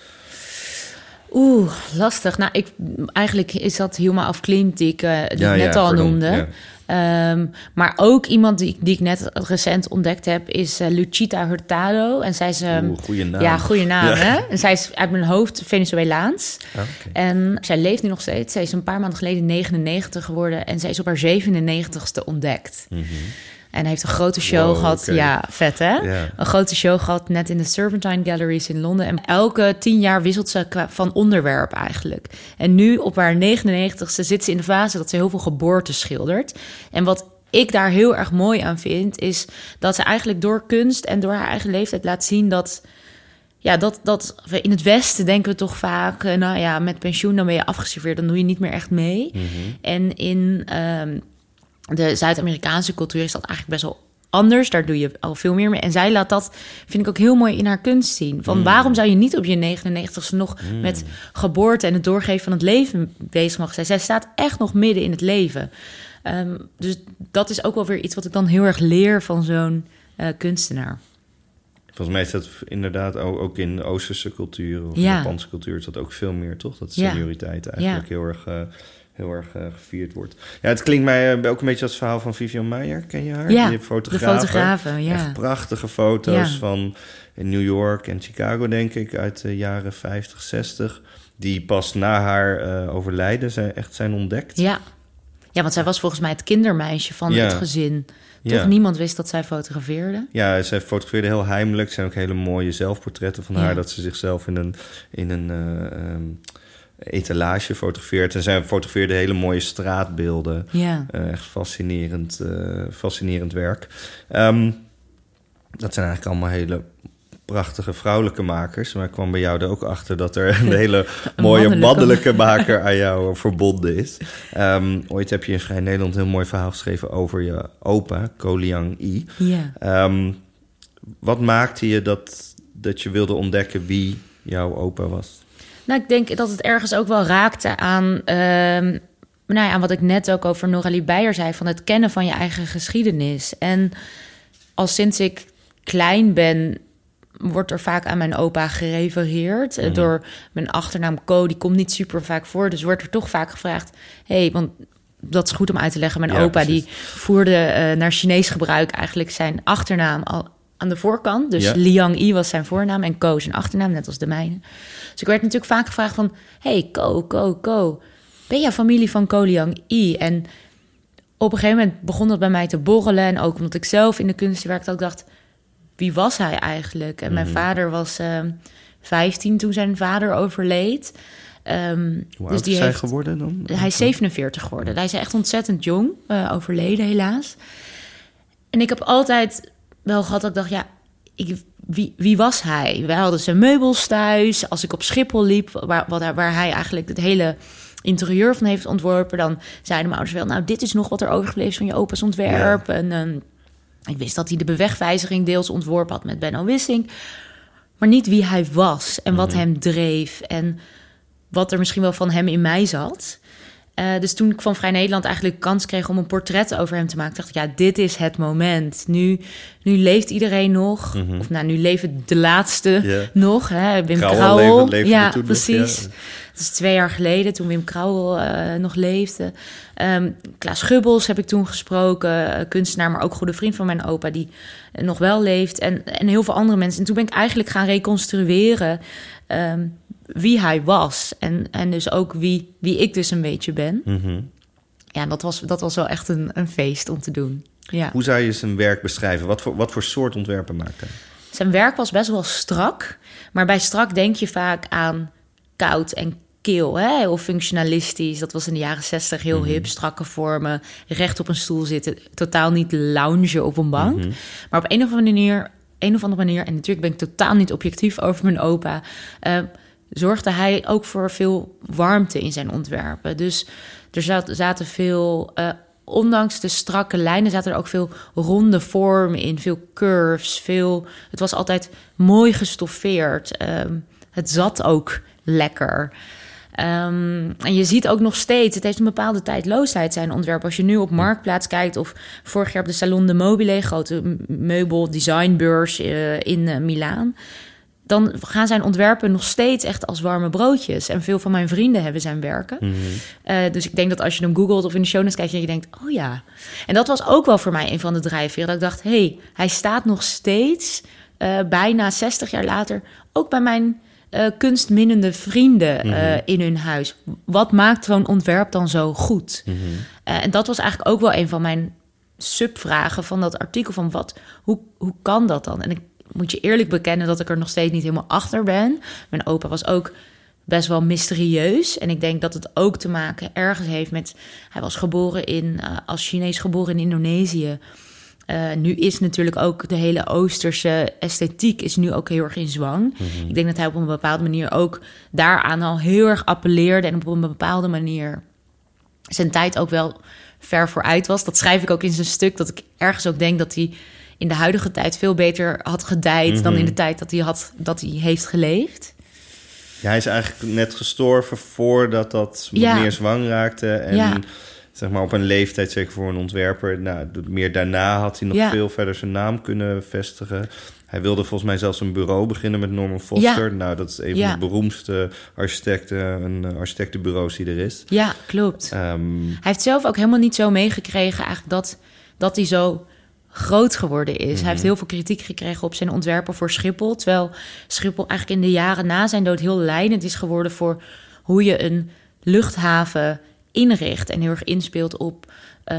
Oeh, lastig. Nou, ik, eigenlijk is dat Hilma af Klint die ik, eh, die Ja, ik net ja, al pardon, noemde. ja. Ehm, maar ook iemand die, die ik net recent ontdekt heb is eh, Lucita Hurtado. En zij is... ehm, Oeh, goede naam. Ja, goede naam, hè? En zij is uit mijn hoofd Venezuelaans. Ah. En zij leeft nu nog steeds. Zij is een paar maanden geleden 99 geworden. En zij is op haar 97ste ontdekt. Mhm. En hij heeft een grote show Wow, gehad. Ja, vet hè? Een grote show gehad net in de Serpentine Galleries in Londen. En elke tien jaar wisselt ze van onderwerp eigenlijk. En nu op haar 99ste zit ze in de fase dat ze heel veel geboorte schildert. En wat ik daar heel erg mooi aan vind, is dat ze eigenlijk door kunst en door haar eigen leeftijd laat zien dat ja, dat, dat in het Westen denken we toch vaak, eh, nou ja, met pensioen dan ben je afgeserveerd, dan doe je niet meer echt mee. En in ehm, de Zuid-Amerikaanse cultuur is dat eigenlijk best wel anders. Daar doe je al veel meer mee. En zij laat dat, vind ik ook heel mooi in haar kunst zien. Van waarom zou je niet op je 99ste nog met geboorte en het doorgeven van het leven bezig mogen zijn? Zij staat echt nog midden in het leven. Ehm, dus dat is ook wel weer iets wat ik dan heel erg leer van zo'n eh, kunstenaar. Volgens mij is dat inderdaad ook, ook in de Oosterse cultuur of Ja. Japanse cultuur is dat ook veel meer, toch? Dat Ja. senioriteit eigenlijk heel erg, eh, heel erg eh, gevierd wordt. Ja, het klinkt mij eh, ook een beetje als het verhaal van Vivian Meijer. Ken je haar? Ja, Die de fotografe. fotografen, ja. Echt prachtige foto's Ja. van in New York en Chicago, denk ik, uit de jaren 50, 60. Die pas na haar eh, overlijden zijn, echt zijn ontdekt. Ja. ja, want zij was volgens mij het kindermeisje van Ja. het gezin. Toch Ja. niemand wist dat zij fotografeerde. Ja, zij fotografeerde heel heimelijk. Er zijn ook hele mooie zelfportretten van haar... dat ze zichzelf in een, in een eh, ehm, etalage fotografeert. En zij fotografeerde hele mooie straatbeelden. Ja. Eh, echt fascinerend, eh, fascinerend werk. Ehm, dat zijn eigenlijk allemaal hele prachtige vrouwelijke makers. Maar ik kwam bij jou er ook achter dat er een hele mooie mannelijke- mannelijke maker aan jou verbonden is. Ehm, ooit heb je in Vrij Nederland een heel mooi verhaal geschreven over je opa, Koliang I. Ja. Ehm, wat maakte je dat, dat je wilde ontdekken wie jouw opa was? Nou, ik denk dat het ergens ook wel raakte aan, ehm, nou ja, aan wat ik net ook over Noralie Beijer zei: van het kennen van je eigen geschiedenis. En al sinds ik klein ben, wordt er vaak aan mijn opa gerefereerd. Eh, Door mijn achternaam Co, die komt niet super vaak voor. Dus wordt er toch vaak gevraagd: hey, want dat is goed om uit te leggen. Mijn Ja, opa precies. die voerde eh, naar Chinees gebruik eigenlijk zijn achternaam al aan de voorkant. Dus Ja. Liang Yi was zijn voornaam en Ko zijn achternaam, net als de mijne. Dus ik werd natuurlijk vaak gevraagd van... hey, Ko, Ko, Ko, ben jij familie van Ko Liang Yi? En op een gegeven moment begon dat bij mij te borrelen. En ook omdat ik zelf in de kunst werkte, ook dacht... wie was hij eigenlijk? En mijn vader was ehm 15 toen zijn vader overleed. Ehm, Hoe dus oud die is hij heeft, geworden dan? hij is 47 geworden. Hij is echt ontzettend jong, eh, overleden helaas. En ik heb altijd wel gehad dat ik dacht, ja, ik, wie, wie was hij? Wij hadden zijn meubels thuis. Als ik op Schiphol liep, waar, hij- waar hij eigenlijk het hele interieur van heeft ontworpen... dan zeiden mijn ouders wel, nou, dit is nog wat er overgebleven is van je opa's ontwerp. En ehm, ik wist dat hij de bewegwijziging deels ontworpen had met Benno Wissing. Maar niet wie hij was en wat hem dreef en wat er misschien wel van hem in mij zat. Eh, dus toen ik van Vrij Nederland eigenlijk kans kreeg om een portret over hem te maken, dacht ik, ja, dit is het moment. Nu, nu leeft iedereen nog. Of nou, nu leven de laatste nog. Hè? Wim Krauwel ja, precies. ja. Dat is twee jaar geleden, toen Wim Krauwel eh, nog leefde. Ehm Klaas Gubbels heb ik toen gesproken, eh, kunstenaar, maar ook goede vriend van mijn opa, die nog wel leeft. En, en heel veel andere mensen. En toen ben ik eigenlijk gaan reconstrueren ehm, wie hij was. En, en dus ook wie, wie ik dus een beetje ben. Mhm. Ja, dat was, dat was wel echt een, een feest om te doen. Ja. Hoe zou je zijn werk beschrijven? Wat voor, wat voor soort ontwerpen maakt hij? Zijn werk was best wel strak. Maar bij strak denk je vaak aan koud en kil. Hè? Heel functionalistisch. Dat was in de jaren zestig heel hip. Strakke vormen. Recht op een stoel zitten. Totaal niet loungen op een bank. Maar op een of andere manier... Een of andere manier, en natuurlijk ben ik totaal niet objectief over mijn opa... eh, zorgde hij ook voor veel warmte in zijn ontwerpen. Dus er zat, zaten veel... eh, ondanks de strakke lijnen zaten er ook veel ronde vormen in, veel curves, veel. Het was altijd mooi gestoffeerd. Ehm, het zat ook lekker. Ehm, en je ziet ook nog steeds, het heeft een bepaalde tijdloosheid zijn ontwerp. Als je nu op Marktplaats kijkt of vorig jaar op de Salon de Mobile, grote meubel designbeurs eh, in eh, Milaan, dan gaan zijn ontwerpen nog steeds echt als warme broodjes. En veel van mijn vrienden hebben zijn werken. Eh, dus ik denk dat als je hem googelt of in de show notes kijkt... je denkt, oh ja. En dat was ook wel voor mij een van de drijfveren. Dat ik dacht, hé, hey, hij staat nog steeds... eh, bijna 60 jaar later... ook bij mijn eh, kunstminnende vrienden eh, in hun huis. Wat maakt zo'n ontwerp dan zo goed? Eh, en dat was eigenlijk ook wel een van mijn subvragen van dat artikel. Van wat, hoe, hoe kan dat dan? En ik moet je eerlijk bekennen dat ik er nog steeds niet helemaal achter ben. Mijn opa was ook best wel mysterieus. En ik denk dat het ook te maken ergens heeft met... Hij was geboren in, uh, als Chinees geboren in Indonesië. Uh, nu is natuurlijk ook de hele Oosterse esthetiek is nu ook heel erg in zwang. Mm -hmm. Ik denk dat hij op een bepaalde manier ook daaraan al heel erg appelleerde... en op een bepaalde manier zijn tijd ook wel ver vooruit was. Dat schrijf ik ook in zijn stuk, dat ik ergens ook denk dat hij in de huidige tijd veel beter had gedijd mm -hmm. dan in de tijd dat hij, had, dat hij heeft geleefd. Ja, hij is eigenlijk net gestorven voordat dat ja. meer zwang raakte. En ja. zeg maar op een leeftijd, zeker voor een ontwerper, nou, meer daarna had hij nog ja. veel verder zijn naam kunnen vestigen. Hij wilde volgens mij zelfs een bureau beginnen met Norman Foster. Nou, dat is een van de beroemdste architecten en architectenbureaus die er is. Ja, klopt. Um, hij heeft zelf ook helemaal niet zo meegekregen eigenlijk dat, dat hij zo groot geworden is. Mm -hmm. Hij heeft heel veel kritiek gekregen op zijn ontwerpen voor Schiphol. Terwijl Schiphol eigenlijk in de jaren na zijn dood heel leidend is geworden voor hoe je een luchthaven inricht. En heel erg inspeelt op uh,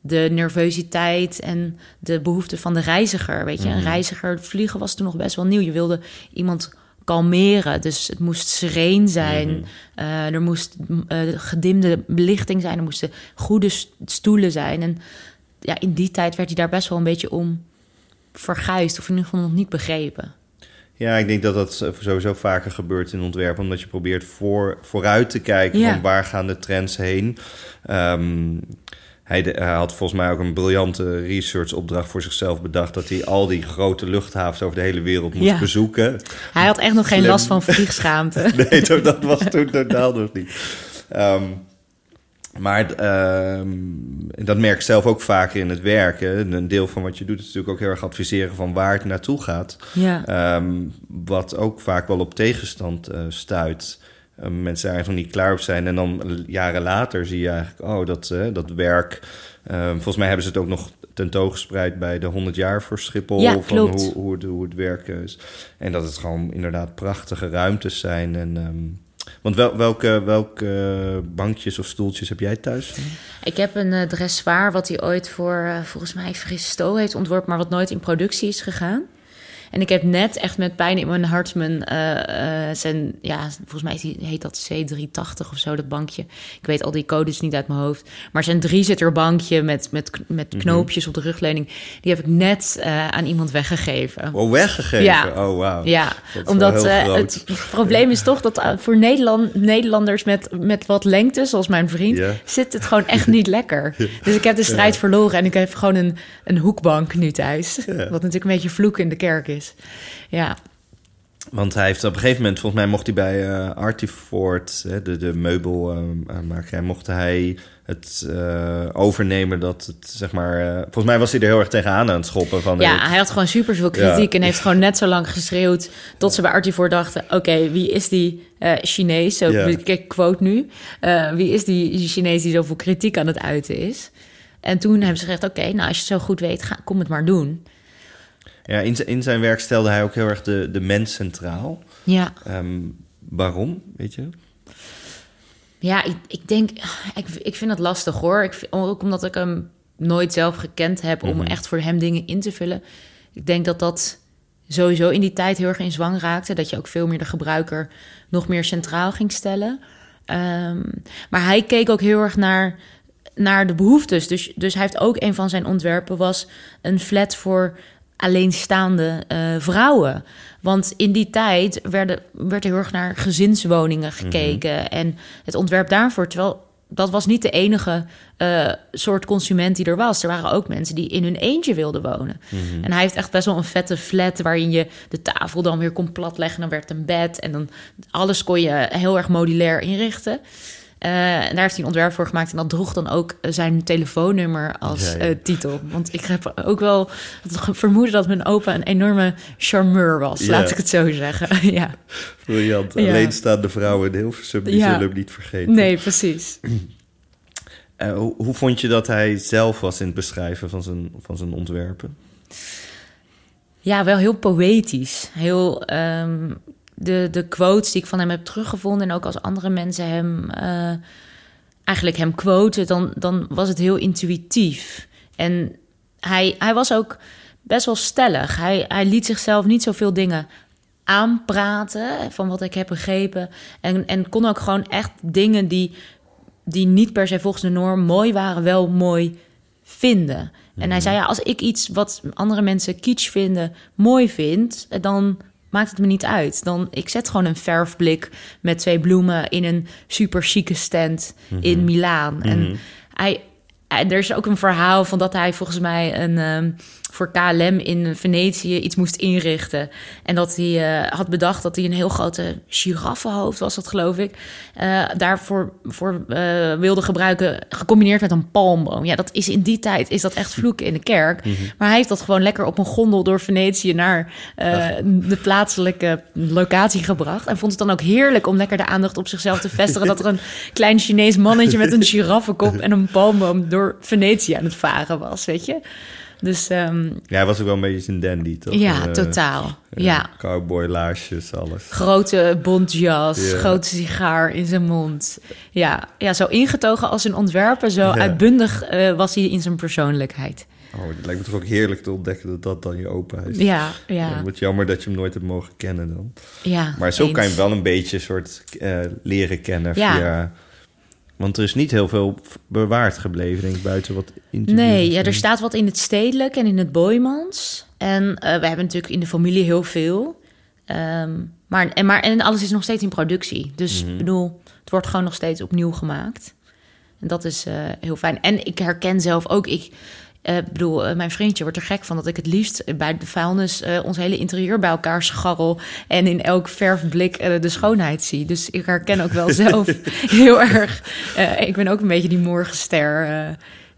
de nervositeit en de behoeften van de reiziger. Weet je, mm -hmm. een reiziger vliegen was toen nog best wel nieuw. Je wilde iemand kalmeren. Dus het moest sereen zijn. Mm -hmm. uh, er moest uh, gedimde belichting zijn. Er moesten goede stoelen zijn. En ja, in die tijd werd hij daar best wel een beetje om verguisd. Of in ieder geval nog niet begrepen. Ja, ik denk dat dat sowieso vaker gebeurt in ontwerpen. Omdat je probeert voor, vooruit te kijken ja. van waar gaan de trends heen. Um, hij, de, hij, had volgens mij ook een briljante research-opdracht voor zichzelf bedacht... dat hij al die grote luchthavens over de hele wereld moest ja. bezoeken. Hij had echt nog Slim. geen last van vliegschaamte. nee, dat was toen totaal nog niet. Um, maar uh, dat merk ik zelf ook vaker in het werken. Een deel van wat je doet is natuurlijk ook heel erg adviseren van waar het naartoe gaat. Ja. Um, wat ook vaak wel op tegenstand uh, stuit. Uh, mensen er eigenlijk nog niet klaar op zijn. En dan jaren later zie je eigenlijk, oh, dat, dat werk. volgens mij hebben ze het ook nog tentoongespreid bij de 100 jaar voor Schiphol. Ja, van hoe, hoe, het, hoe het werk is. En dat het gewoon inderdaad prachtige ruimtes zijn. En um, want wel, welke, welke bankjes of stoeltjes heb jij thuis? Ik heb een uh, dressoir wat hij ooit voor, uh, volgens mij, Fristo heeft ontworpen... maar wat nooit in productie is gegaan. En ik heb net echt met pijn in mijn hart mijn, uh, uh, zijn, ja, volgens mij heet dat C380 of zo, dat bankje. Ik weet al die codes niet uit mijn hoofd. Maar zijn drie-zitter bankje met, met, met knoopjes mm -hmm. op de rugleuning, die heb ik net uh, aan iemand weggegeven. Oh, weggegeven? Ja. Oh, wauw. Ja, omdat het probleem is toch dat voor Nederland, Nederlanders met, met wat lengte, zoals mijn vriend, yeah. zit het gewoon echt niet lekker. Dus ik heb de strijd ja. verloren en ik heb gewoon een, een hoekbank nu thuis. Ja. Wat natuurlijk een beetje vloek in de kerk is. Ja. Want hij heeft op een gegeven moment, volgens mij mocht hij bij uh, Artifort, hè, de, de meubelmakerij, uh, mocht hij het uh, overnemen dat het, zeg maar... Volgens mij was hij er heel erg tegenaan aan het schoppen. Van, ja, hij had gewoon super veel kritiek ja. en heeft gewoon net zo lang geschreeuwd... tot ja. ze bij Artifort dachten, oké, okay, wie is die Chinees? Zo, ja. ik quote nu. wie is die Chinees die zoveel kritiek aan het uiten is? En toen hebben ze gezegd, oké, okay, nou als je het zo goed weet, ga, kom het maar doen. Ja, in, in zijn werk stelde hij ook heel erg de, de mens centraal. Ja. Um, waarom, weet je? Ja, ik, ik denk... Ik, ik vind het lastig, hoor. Ik, ook omdat ik hem nooit zelf gekend heb... om mm -hmm. echt voor hem dingen in te vullen. Ik denk dat dat sowieso in die tijd heel erg in zwang raakte. Dat je ook veel meer de gebruiker nog meer centraal ging stellen. Um, maar hij keek ook heel erg naar naar de behoeftes. Dus, dus hij heeft ook een van zijn ontwerpen was een flat voor alleenstaande uh, vrouwen. Want in die tijd werden, werd heel erg naar gezinswoningen gekeken. Mm -hmm. En het ontwerp daarvoor, terwijl dat was niet de enige uh, soort consument die er was. Er waren ook mensen die in hun eentje wilden wonen. Mm -hmm. En hij heeft echt best wel een vette flat... waarin je de tafel dan weer kon platleggen. Dan werd een bed en dan alles kon je heel erg modulair inrichten. En daar heeft hij een ontwerp voor gemaakt. En dat droeg dan ook zijn telefoonnummer als ja, ja. Uh, titel. Want ik heb ook wel het vermoeden dat mijn opa een enorme charmeur was. Ja. Laat ik het zo zeggen. ja. Briljant. Alleenstaande vrouwen in Hilversum, die zullen hem niet vergeten. Nee, precies. uh, hoe, hoe, vond je dat hij zelf was in het beschrijven van zijn, van zijn ontwerpen? Ja, wel heel poëtisch. Heel... Um, de, de quotes die ik van hem heb teruggevonden... en ook als andere mensen hem uh, eigenlijk hem quoten... Dan, dan was het heel intuïtief. En hij, hij was ook best wel stellig. Hij, hij liet zichzelf niet zoveel dingen aanpraten, van wat ik heb begrepen. En, en kon ook gewoon echt dingen die, die niet per se volgens de norm mooi waren, wel mooi vinden. En hij zei, ja, als ik iets wat andere mensen kitsch vinden, mooi vind, dan maakt het me niet uit. Dan, ik zet gewoon een verfblik met twee bloemen in een super chique stand in Milaan. En hij, hij- er is ook een verhaal van dat hij volgens mij een, ehm, voor KLM in Venetië iets moest inrichten. En dat hij eh, had bedacht dat hij een heel grote giraffenhoofd was, dat geloof ik. eh, daarvoor voor, eh, wilde gebruiken, gecombineerd met een palmboom. Ja, dat is in die tijd is dat echt vloeken in de kerk. Maar hij heeft dat gewoon lekker op een gondel door Venetië naar de plaatselijke locatie gebracht. En vond het dan ook heerlijk om lekker de aandacht op zichzelf te vestigen. dat er een klein Chinees mannetje met een giraffenkop en een palmboom door Venetië aan het varen was, weet je. Dus ehm, Ja, hij was ook wel een beetje een dandy, toch? ja, Eh, totaal. eh, ja. Cowboy laarsjes, alles. Grote bontjas, Ja. grote sigaar in zijn mond. Ja, ja zo ingetogen als een ontwerper, zo Ja. uitbundig eh, was hij in zijn persoonlijkheid. Oh, het lijkt me toch ook heerlijk te ontdekken dat dat dan je opa is. Ja, Ja, Wat jammer dat je hem nooit hebt mogen kennen dan. ja. Maar zo kan je hem wel een beetje soort leren kennen Ja. via... Want er is niet heel veel bewaard gebleven, denk ik, buiten wat interviews. Nee, ja, er staat wat in het stedelijk en in het Boymans. En eh, we hebben natuurlijk in de familie heel veel. Ehm, maar, en, maar, en alles is nog steeds in productie. Dus ik bedoel, het wordt gewoon nog steeds opnieuw gemaakt. En dat is eh, heel fijn. En ik herken zelf ook, ik eh, bedoel, eh, mijn vriendje wordt er gek van dat ik het liefst bij de vuilnis eh, ons hele interieur bij elkaar scharrel. En in elk verfblik de schoonheid zie. Dus ik herken ook wel zelf heel erg. ik ben ook een beetje die morgenster.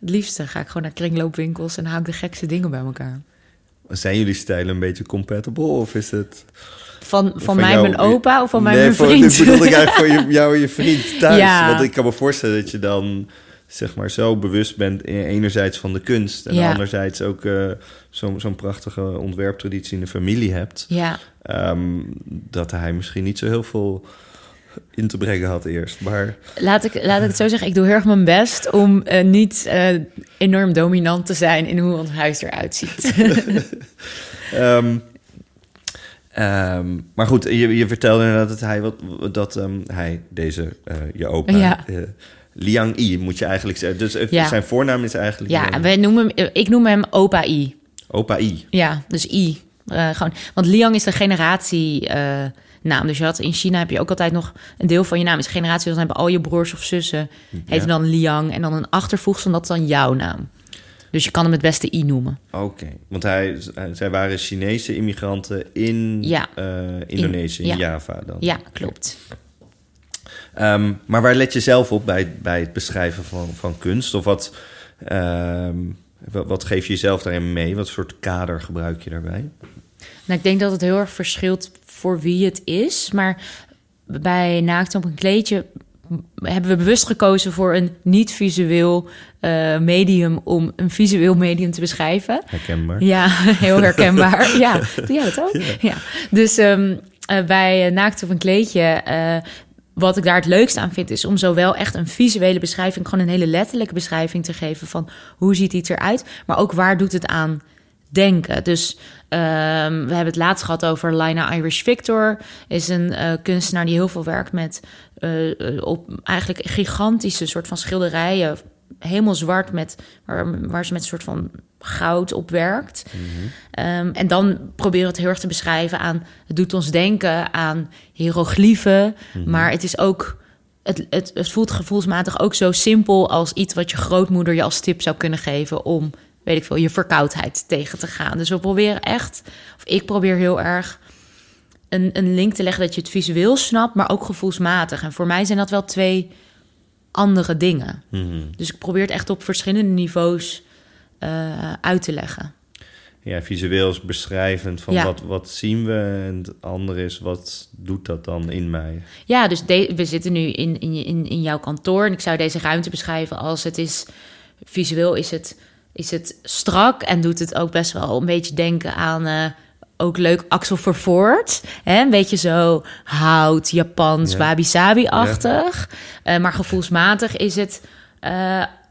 het liefste ga ik gewoon naar kringloopwinkels en haal ik de gekste dingen bij elkaar. Zijn jullie stijlen een beetje compatible of is het... Van, van, Van mij jou- mijn opa of van mij nee, mijn voor- vriend? bedoelde ik eigenlijk voor je, jou en je vriend thuis. Ja. Want ik kan me voorstellen dat je dan zeg maar zo bewust bent... eh, enerzijds van de kunst... en Ja. anderzijds ook eh, zo'n zo'n prachtige ontwerptraditie in de familie hebt... ja, ehm, dat hij misschien niet zo heel veel in te brengen had eerst. Maar laat ik, laat ik het zo zeggen. Ik doe heel erg mijn best om eh, niet eh, enorm dominant te zijn in hoe ons huis eruit ziet. Ehm, ehm, maar goed, je, je vertelde inderdaad dat hij, wat, dat, hij deze, je opa, Ja. Liang Yi moet je eigenlijk zeggen. Dus eh, Ja. zijn voornaam is eigenlijk ja, Liang- wij noemen hem, ik noem hem opa I. opa I. Ja, dus I. Eh, gewoon, want Liang is de generatie eh, naam. Dus je had in China heb je ook altijd nog een deel van je naam is generatie. Dan hebben al je broers of zussen heten dan Liang en dan een achtervoegsel dat is dan jouw naam. Dus je kan hem het beste I noemen. Oké, want hij, zij waren Chinese immigranten in Ja. eh, Indonesië, in, ja. Java dan. Ja, klopt. Ehm, maar waar let je zelf op bij, bij het beschrijven van, van kunst? Of wat, ehm, wat, wat geef je jezelf daarin mee? Wat soort kader gebruik je daarbij? Nou, ik denk dat het heel erg verschilt voor wie het is. Maar bij Naakt op een kleedje hebben we bewust gekozen voor een niet-visueel eh, medium om een visueel medium te beschrijven. Herkenbaar. Ja, heel herkenbaar. ja, doe jij dat ook? Ja. Dus ehm, eh, bij Naakt op een kleedje... eh, wat ik daar het leukste aan vind, is om zowel echt een visuele beschrijving, gewoon een hele letterlijke beschrijving te geven van hoe ziet iets eruit, maar ook waar doet het aan denken. Dus ehm, we hebben het laatst gehad over Lina Irish Victor, is een eh, kunstenaar die heel veel werkt met eh, eh, op eigenlijk gigantische soort van schilderijen, helemaal zwart met waar, waar ze met een soort van goud op werkt. Ehm, en dan proberen we het heel erg te beschrijven aan... het doet ons denken aan hieroglyphen, maar het is ook... Het, het, het voelt gevoelsmatig ook zo simpel als iets wat je grootmoeder je als tip zou kunnen geven om, weet ik veel, je verkoudheid tegen te gaan. Dus we proberen echt, of ik probeer heel erg een, een link te leggen dat je het visueel snapt, maar ook gevoelsmatig. En voor mij zijn dat wel twee andere dingen. Mhm. Dus ik probeer het echt op verschillende niveaus eh, uit te leggen. Ja, visueel is beschrijvend van Ja. wat, wat zien we. En het andere is, wat doet dat dan in mij? Ja, dus de- we zitten nu in, in, in, in jouw kantoor en ik zou deze ruimte beschrijven als het is visueel is het, is het strak en doet het ook best wel een beetje denken aan eh, ook leuk Axel Vervoort. Hè? Een beetje zo hout, Japans, Ja. wabi-sabi-achtig. Eh, maar gevoelsmatig is het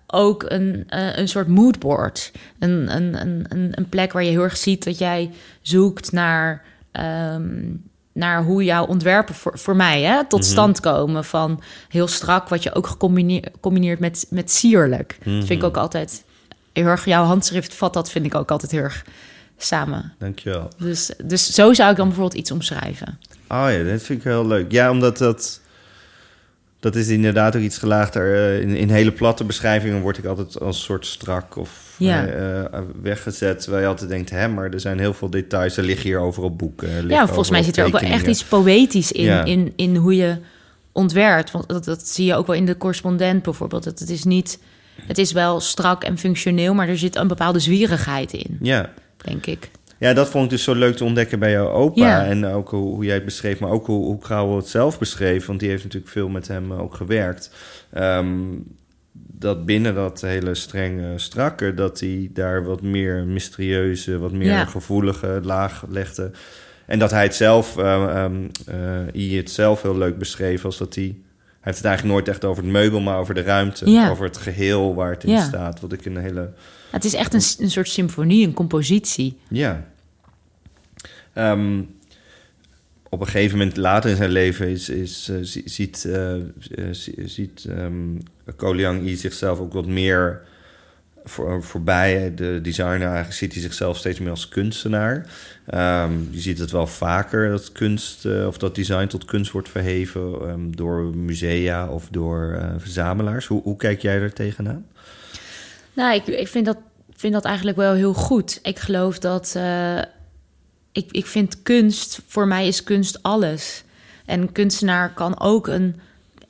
ook een, eh, een soort moodboard. Een, een, een, een, plek waar je heel erg ziet dat jij zoekt naar, ehm, naar hoe jouw ontwerpen voor, voor mij hè, tot Mhm. stand komen. Van heel strak, wat je ook gecombineerd combineert met, met sierlijk. Dat vind ik Mhm. ook altijd heel erg. Jouw handschrift vat dat, vind ik ook altijd heel erg samen. Dankjewel. Dus, dus zo zou ik dan bijvoorbeeld iets omschrijven. Oh ja, dat vind ik heel leuk. Ja, omdat dat... Dat is inderdaad ook iets gelaagder. Eh, In, in hele platte beschrijvingen word ik altijd als soort strak of Ja. eh, eh, weggezet. Terwijl je altijd denkt, hè, maar er zijn heel veel details. Er liggen hier overal boeken. Ja, volgens mij zit er ook wel echt iets poëtisch in, Ja. in, in hoe je ontwerpt. Want dat, dat zie je ook wel in de correspondent bijvoorbeeld. Dat het is niet... Het is wel strak en functioneel, maar er zit een bepaalde zwierigheid in, Ja. denk ik. Ja, dat vond ik dus zo leuk te ontdekken bij jouw opa. Ja. En ook hoe, hoe jij het beschreef, maar ook hoe, hoe Krauwel het zelf beschreef. Want die heeft natuurlijk veel met hem eh, ook gewerkt. Ehm, dat binnen dat hele strenge strakke, dat hij daar wat meer mysterieuze, wat meer Ja. gevoelige laag legde. En dat hij het zelf, hij het zelf heel leuk beschreef als dat hij... Hij heeft het eigenlijk nooit echt over het meubel, maar over de ruimte. Ja. Over het geheel waar het in Ja. staat. Wat ik een hele... Het is echt een, een soort symfonie, een compositie. Ja. Ehm, op een gegeven moment later in zijn leven is, is, eh, zie- ziet, eh, eh, zie- ziet um, Koliang I zichzelf ook wat meer voor, voorbij. De designer eigenlijk ziet hij zichzelf steeds meer als kunstenaar. Ehm, je ziet het wel vaker dat kunst of dat design tot kunst wordt verheven ehm, door musea of door verzamelaars. Hoe, hoe kijk jij er tegenaan? Nou, ik, ik vind, dat, vind dat eigenlijk wel heel goed. Ik geloof dat... eh, ik, ik vind kunst... Voor mij is kunst alles. En een kunstenaar kan ook een...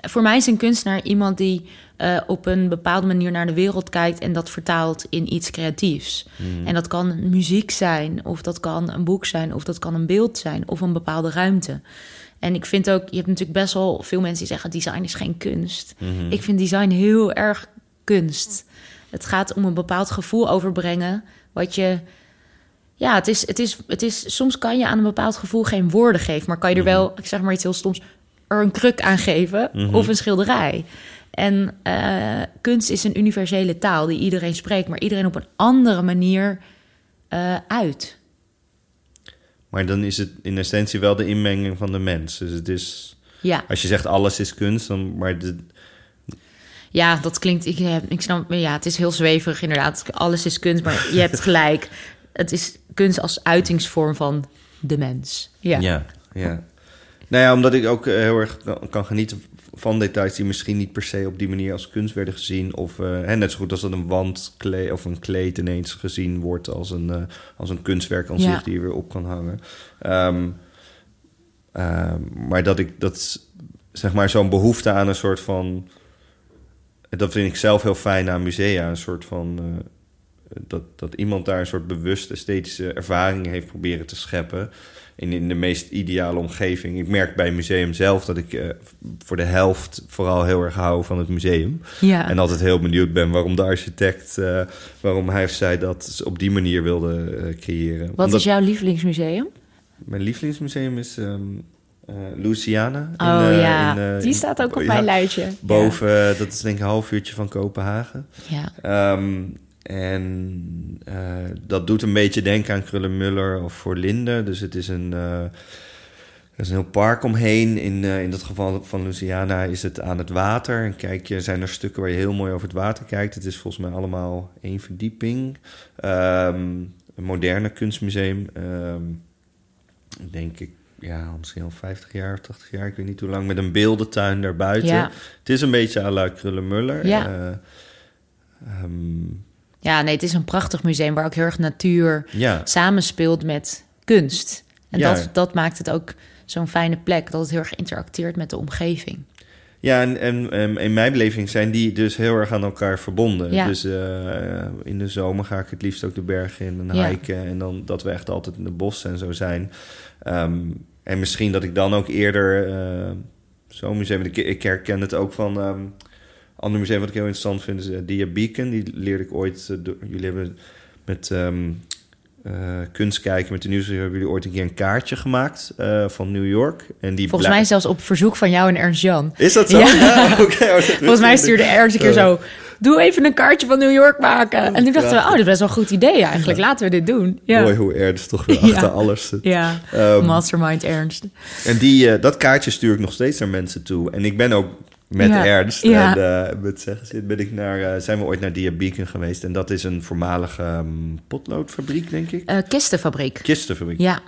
Voor mij is een kunstenaar iemand die eh, op een bepaalde manier naar de wereld kijkt... en dat vertaalt in iets creatiefs. En dat kan muziek zijn, of dat kan een boek zijn... of dat kan een beeld zijn, of een bepaalde ruimte. En ik vind ook... Je hebt natuurlijk best wel veel mensen die zeggen... design is geen kunst. Ik vind design heel erg kunst. Het gaat om een bepaald gevoel overbrengen. Wat je. Ja, het is, het is, het is. Soms kan je aan een bepaald gevoel geen woorden geven. Maar kan je er wel, ik zeg maar iets heel stoms. er een kruk aan geven. Of een schilderij. En eh, kunst is een universele taal die iedereen spreekt. Maar iedereen op een andere manier eh, uit. Maar dan is het in essentie wel de inmenging van de mens. Dus het is, Ja, als je zegt alles is kunst, dan, maar de, ja dat klinkt. Ik, heb- ik snap. Ja, het is heel zweverig inderdaad. Alles is kunst, maar je hebt gelijk. Het is kunst als uitingsvorm van de mens. Ja. ja. ja. Nou ja, omdat ik ook eh, heel erg kan- genieten van details die misschien niet per se op die manier als kunst werden gezien. Of eh, hè, net zo goed als dat een wandkleed of een kleed ineens gezien wordt als een, eh, als een kunstwerk aan Ja. zich die je weer op kan hangen. Ehm, ehm, maar dat ik dat zeg maar zo'n behoefte aan een soort van. Dat vind ik zelf heel fijn aan musea. Een soort van. eh, dat, dat iemand daar een soort bewust esthetische ervaring heeft proberen te scheppen. In, in de meest ideale omgeving. Ik merk bij het museum zelf dat ik eh, voor de helft vooral heel erg hou van het museum. Ja. En altijd heel benieuwd ben waarom de architect, eh, waarom hij of zij dat op die manier wilde creëren. Wat Omdat is jouw lievelingsmuseum? Mijn lievelingsmuseum is ehm eh, Louisiana. in, Oh eh, ja, in, eh, die staat ook op ja, mijn lijstje. Boven, dat is denk ik een half uurtje van Kopenhagen. Ja. Ehm, en dat doet een beetje denken aan Krullenmuller of voor Linde. Dus het is een, er is een heel park omheen. In, in dat geval van Louisiana is het aan het water. En kijk je, zijn er stukken waar je heel mooi over het water kijkt. Het is volgens mij allemaal één verdieping. Ehm, een moderne kunstmuseum. Ehm, denk ik, ja, misschien al 50 jaar of 80 jaar. Ik weet niet hoe lang. Met een beeldentuin daarbuiten. Ja. Het is een beetje à la Krullenmuller. Ja. Eh, ehm, ja, nee, het is een prachtig museum waar ook heel erg natuur ja. samenspeelt met kunst. En Ja. dat, dat maakt het ook zo'n fijne plek, dat het heel erg interacteert met de omgeving. Ja, en, en, en in mijn beleving zijn die dus heel erg aan elkaar verbonden. Ja. Dus eh, in de zomer ga ik het liefst ook de bergen in en Ja. hiken. En dan dat we echt altijd in de bos en zo zijn. Ehm, en misschien dat ik dan ook eerder eh, zo'n museum... Ik, ik herken het ook van... ehm ander museum wat ik heel interessant vind is uh, Dia Beacon. Die leerde ik ooit... eh, door- jullie hebben met... eh, kunst kijken met de nieuwsbrief... hebben jullie ooit een keer een kaartje gemaakt van New York. En die Volgens mij zelfs op verzoek van jou en Ernst Jan. Is dat zo? Ja. Ja, oké. Oh, dat Volgens mij stuurde Ernst een keer zo... Doe even een kaartje van New York maken. En toen dachten we, oh, dat is best wel een goed idee eigenlijk. Laten we dit doen. Ja, Mooi hoe Ernst toch weer achter alles zit. ja. Ehm, mastermind Ernst. En die, eh, dat kaartje stuur ik nog steeds naar mensen toe. En ik ben ook met Ja, Ernst ja. en eh, met zeggen, ben ik naar, eh, zijn we ooit naar Diabeacon geweest. En dat is een voormalige ehm, potloodfabriek, denk ik. Kistenfabriek. Kistenfabriek. Ja,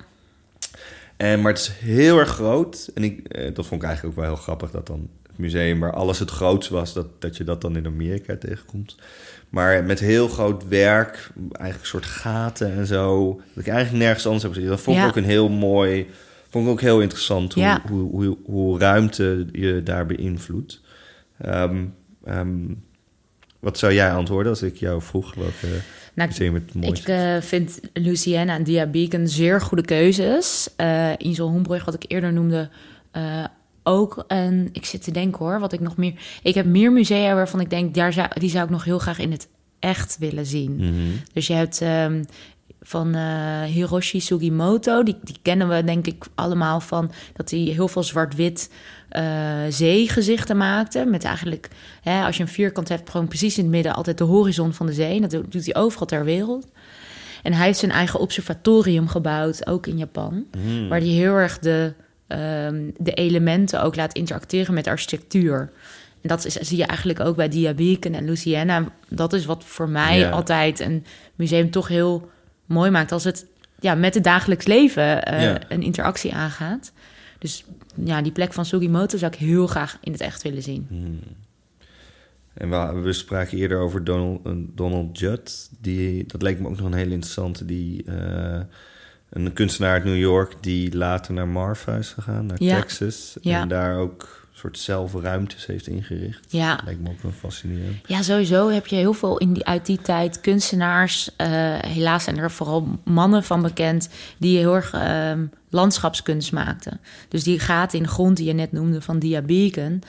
En, maar het is heel erg groot. En ik, dat vond ik eigenlijk ook wel heel grappig dat dan museum waar alles het grootst was, dat, dat je dat dan in Amerika tegenkomt. Maar met heel groot werk, eigenlijk een soort gaten en zo. Dat ik eigenlijk nergens anders heb gezien. Dat vond ik Ja. ook een heel mooi. Vond ik ook heel interessant hoe, Ja. hoe, hoe, hoe ruimte je daar beïnvloedt. Ehm, ehm, wat zou jij antwoorden als ik jou vroeg welke nou, museum het mooiste ik eh, vind Louisiana en Diabeacon zeer goede keuzes. Eh Insel Hoenbrug, wat ik eerder noemde, eh, ook. En ik zit te denken hoor, wat ik nog meer... Ik heb meer musea waarvan ik denk, daar zou, die zou ik nog heel graag in het echt willen zien. Mhm. Dus je hebt ehm, van eh, Hiroshi Sugimoto, die, die kennen we denk ik allemaal van dat hij heel veel zwart-wit eh, zeegezichten maakte. Met eigenlijk, hè, als je een vierkant hebt, gewoon precies in het midden altijd de horizon van de zee. Dat doet doet hij overal ter wereld. En hij heeft zijn eigen observatorium gebouwd, ook in Japan. Mhm. Waar hij heel erg de, ehm, de elementen ook laat interacteren met architectuur. En dat is, zie je eigenlijk ook bij Diabeacon en Louisiana. Dat is wat voor mij Ja. altijd een museum toch heel mooi maakt. Als het ja, met het dagelijks leven eh, Ja. een interactie aangaat. Dus ja, die plek van Sugimoto zou ik heel graag in het echt willen zien. En we, we spraken eerder over Donald, eh, Donald Judd. Die, dat leek me ook nog een hele interessante. Die, eh, een kunstenaar uit New York die later naar Marfa is gegaan, naar Ja. Texas. Ja. En daar ook een soort zelfruimtes heeft ingericht. Ja. Lijkt me ook wel fascinerend. Ja, sowieso heb je heel veel in die, uit die tijd kunstenaars. eh, helaas zijn er vooral mannen van bekend die heel erg ehm, landschapskunst maakten. Dus die gaten in de grond die je net noemde van Diabeacon.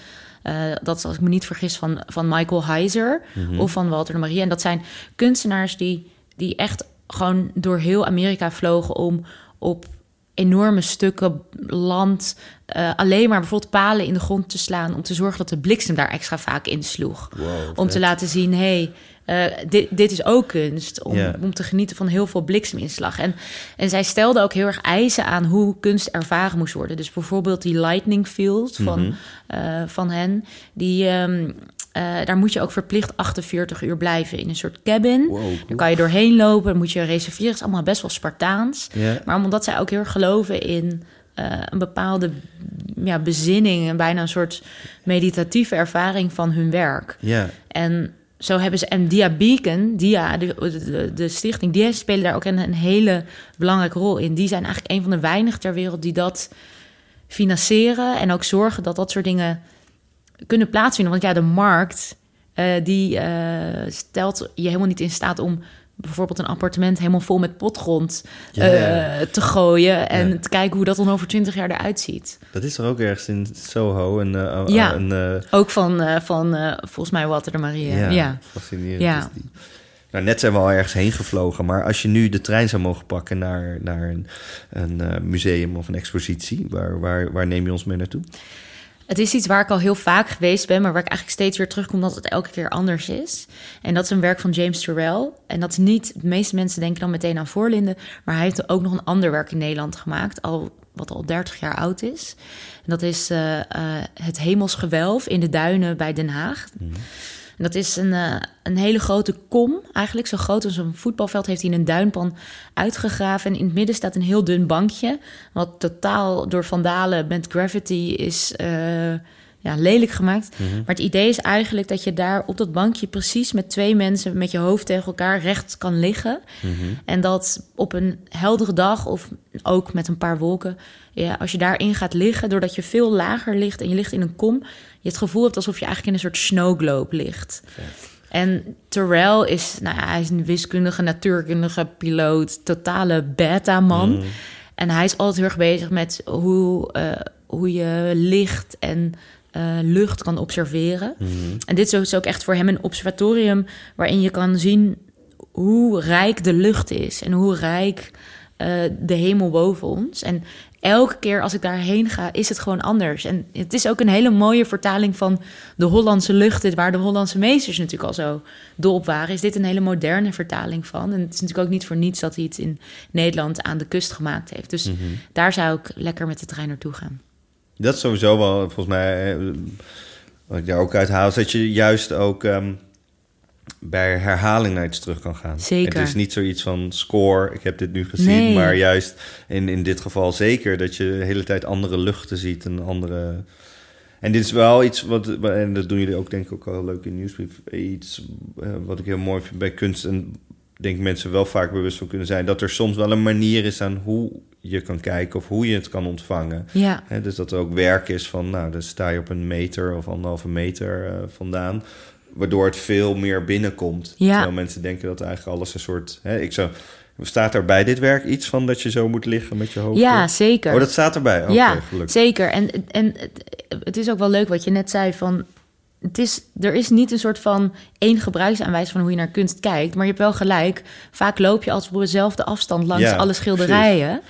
eh dat is, als ik me niet vergis, van, van Michael Heiser of van Walter de Marie. En dat zijn kunstenaars die, die echt gewoon door heel Amerika vlogen om op enorme stukken land eh, alleen maar bijvoorbeeld palen in de grond te slaan om te zorgen dat de bliksem daar extra vaak in sloeg. Wow, om vet. te laten zien, hé, hey, eh, dit, dit is ook kunst. Om, om te genieten van heel veel blikseminslag. En, en zij stelden ook heel erg eisen aan hoe kunst ervaren moest worden. Dus bijvoorbeeld die lightning field van, Mhm. eh, van hen. Die, ehm, eh, daar moet je ook verplicht 48 uur blijven in een soort cabin. Wow, cool. Daar kan je doorheen lopen, dan moet je reserveren. Het is allemaal best wel Spartaans. Maar omdat zij ook heel erg geloven in eh, een bepaalde ja, bezinning... en bijna een soort meditatieve ervaring van hun werk. Ja, En zo hebben ze... En Dia Beacon, Dia, de, de, de stichting... die spelen daar ook een, een hele belangrijke rol in. Die zijn eigenlijk een van de weinigen ter wereld die dat financieren... en ook zorgen dat dat soort dingen kunnen plaatsvinden. Want ja, de markt... eh, die eh, stelt je helemaal niet in staat om bijvoorbeeld een appartement helemaal vol met potgrond eh, te gooien en te kijken hoe dat dan over twintig jaar eruit ziet. dat is er ook ergens in Soho. En, Ja. een, Ook van, van volgens mij Walter de Marie. ja, ja. fascinerend Ja. is die. Nou, net zijn we al ergens heen gevlogen, maar als je nu de trein zou mogen pakken naar, naar een, een museum of een expositie, waar, waar, waar neem je ons mee naartoe? Het is iets waar ik al heel vaak geweest ben, maar waar ik eigenlijk steeds weer terugkom dat het elke keer anders is. En dat is een werk van James Turrell. En dat is niet, de meeste mensen denken dan meteen aan Voorlinden, maar hij heeft ook nog een ander werk in Nederland gemaakt, al, wat al 30 jaar oud is. En dat is eh, eh, Het Hemelsgewelf in de duinen bij Den Haag. Dat is een, eh, een hele grote kom, eigenlijk zo groot als een voetbalveld, heeft hij in een duinpan uitgegraven. En in het midden staat een heel dun bankje, wat totaal door vandalen met gravity is eh, ja, lelijk gemaakt. Maar het idee is eigenlijk dat je daar op dat bankje precies met twee mensen met je hoofd tegen elkaar recht kan liggen. En dat op een heldere dag of ook met een paar wolken, ja, als je daarin gaat liggen, doordat je veel lager ligt en je ligt in een kom, je het gevoel hebt alsof je eigenlijk in een soort snow globe ligt. En Terrell is, nou ja, hij is een wiskundige, natuurkundige piloot, totale beta-man. En hij is altijd heel erg bezig met hoe, eh, hoe je licht en eh, lucht kan observeren. En dit is ook- echt voor hem een observatorium waarin je kan zien hoe rijk de lucht is en hoe rijk eh, de hemel boven ons. En elke keer als ik daarheen ga, is het gewoon anders. En het is ook een hele mooie vertaling van de Hollandse lucht, waar de Hollandse meesters natuurlijk al zo dol op waren. Is dit een hele moderne vertaling van? En het is natuurlijk ook niet voor niets dat hij het in Nederland aan de kust gemaakt heeft. Dus Mhm. daar zou ik lekker met de trein naartoe gaan. Dat is sowieso wel, volgens mij, eh, wat ik daar ook uit haal, is dat je juist ook ehm, bij herhaling naar iets terug kan gaan. Zeker. Het is niet zoiets van score, ik heb dit nu gezien, Nee. maar juist in, in dit geval zeker dat je de hele tijd andere luchten ziet en andere... En dit is wel iets wat, en dat doen jullie ook denk ik ook wel leuk in Nieuwsbrief, iets eh, wat ik heel mooi vind bij kunst en denk mensen wel vaak bewust van kunnen zijn, dat er soms wel een manier is aan hoe je kan kijken of hoe je het kan ontvangen. Ja, dus dat er ook werk is van, nou, dan sta je op een meter of anderhalve meter eh, vandaan. Waardoor het veel meer binnenkomt. Ja. Terwijl mensen denken dat eigenlijk alles een soort... Hè, ik zou, staat er bij dit werk iets van dat je zo moet liggen met je hoofd? ja zeker. Oh, dat staat erbij? Ja, gelukkig. zeker. En, en het, het is ook wel leuk wat je net zei van... Het is, er is niet een soort van één gebruiksaanwijzing van hoe je naar kunst kijkt. Maar je hebt wel gelijk. Vaak loop je als op dezelfde afstand langs Ja, alle schilderijen.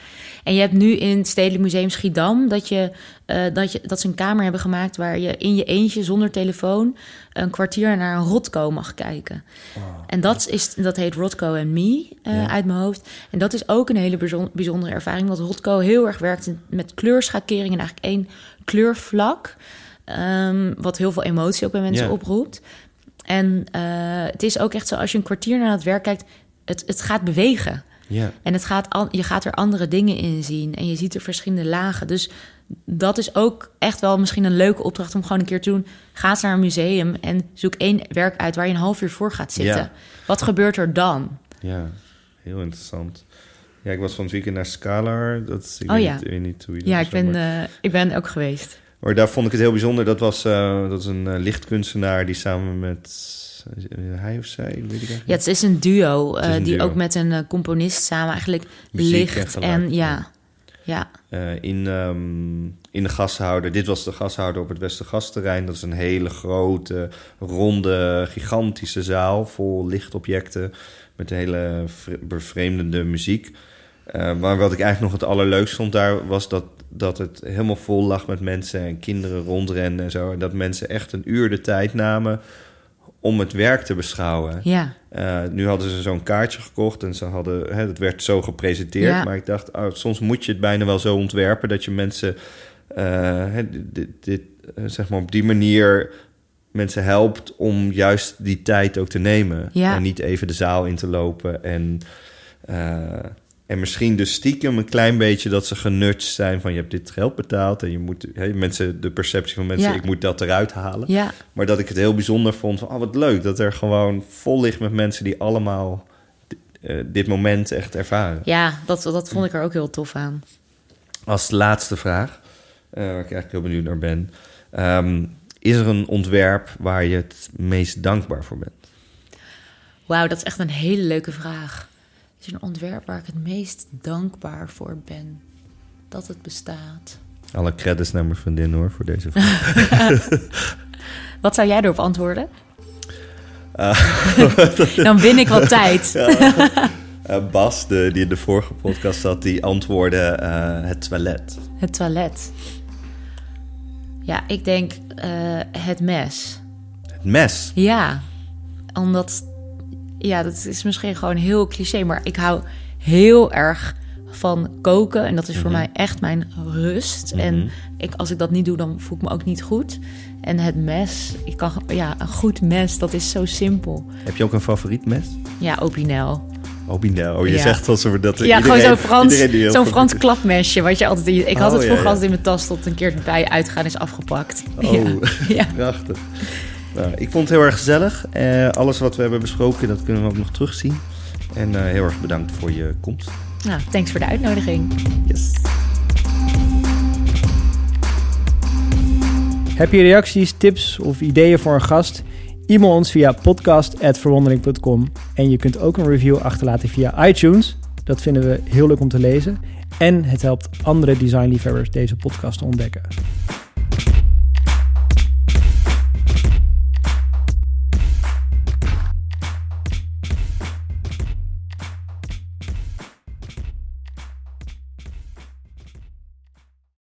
En je hebt nu in het Stedelijk Museum Schiedam... Dat, je, eh, dat, je, dat ze een kamer hebben gemaakt... waar je in je eentje zonder telefoon... een kwartier naar een Rotko mag kijken. En dat, is, dat heet Rotko and Me eh, Ja. uit mijn hoofd. En dat is ook een hele bijzon- bijzondere ervaring. Want Rotko heel erg werkt met kleurschakering... en eigenlijk één kleurvlak... ehm, wat heel veel emotie ook bij mensen oproept. En eh, het is ook echt zo, als je een kwartier naar het werk kijkt... het, het gaat bewegen. Ja. En het gaat an- je gaat er andere dingen in zien. En je ziet er verschillende lagen. Dus dat is ook echt wel misschien een leuke opdracht om gewoon een keer te doen. Ga eens naar een museum en zoek één werk uit waar je een half uur voor gaat zitten. Wat gebeurt er dan? ja, heel interessant. Ja, ik was van het weekend naar Scalar. Dat is, ik Oh weet ja. niet, weet niet hoe je Ja, ik ben, maar- eh, ik ben ook geweest. Maar daar vond ik het heel bijzonder. Dat was, eh, dat is een eh, lichtkunstenaar die samen met hij of zij, weet ik eigenlijk Ja, het is een duo, is eh, een die duo. ook met een componist samen eigenlijk Muziek licht en ja, ja. in, ehm, in de gashouder. Dit was de gashouder op het Westergasterrein. Dat is een hele grote, ronde, gigantische zaal vol lichtobjecten met hele vre- bevreemdende muziek. Maar wat ik eigenlijk nog het allerleukst vond daar was dat, dat het helemaal vol lag met mensen en kinderen rondrennen en zo. En dat mensen echt een uur de tijd namen om het werk te beschouwen. ja, Eh, nu hadden ze zo'n kaartje gekocht en ze hadden, hè, het werd zo gepresenteerd. Ja. Maar ik dacht, oh, soms moet je het bijna wel zo ontwerpen dat je mensen, eh, dit, eh, zeg maar op die manier mensen helpt om juist die tijd ook te nemen. Ja. En niet even de zaal in te lopen en, en misschien dus stiekem een klein beetje dat ze genutcht zijn van je hebt dit geld betaald en je moet, mensen, de perceptie van mensen, Ja. ik moet dat eruit halen. ja, Maar dat ik het heel bijzonder vond van, oh wat leuk dat er gewoon vol ligt met mensen die allemaal eh, dit moment echt ervaren. ja dat, dat vond ik er ook heel tof aan. Als laatste vraag, eh, waar ik eigenlijk heel benieuwd naar ben. Ehm, is er een ontwerp waar je het meest dankbaar voor bent? Wauw, dat is echt een hele leuke vraag. Is een ontwerp waar ik het meest dankbaar voor ben dat het bestaat? Alle credits naar mijn vriendin hoor, voor deze vraag. Wat zou jij erop antwoorden? Ah. Dan win ik wat tijd. Eh, Bas, de, die in de vorige podcast zat, die antwoordde eh, het toilet. Het toilet. Ja, ik denk eh, het mes. Het mes. Ja, omdat... Ja, dat is misschien gewoon heel cliché, maar ik hou heel erg van koken. En dat is voor mij echt mijn rust. En ik, als ik dat niet doe, dan voel ik me ook niet goed. En het mes, ik kan, ja, een goed mes, dat is zo simpel. Heb je ook een favoriet mes? Ja, Opinel. Binel. Oh, je Ja. zegt alsof dat... Ja, gewoon iedereen- zo'n Frans, heel zo'n veel- Frans klapmesje. Wat je altijd, ik had Oh, het vroeger ja. altijd in mijn tas tot een keer bij uitgaan is afgepakt. Oh. Ja. ja. Prachtig. Nou, ik vond het heel erg gezellig. Eh, alles wat we hebben besproken, dat kunnen we ook nog terugzien. En eh, heel erg bedankt voor je komst. Nou, thanks voor de uitnodiging. Yes. Heb je reacties, tips of ideeën voor een gast? E-mail ons via podcast.verwondering.com. En je kunt ook een review achterlaten via iTunes. Dat vinden we heel leuk om te lezen. En het helpt andere designliefhebbers deze podcast te ontdekken.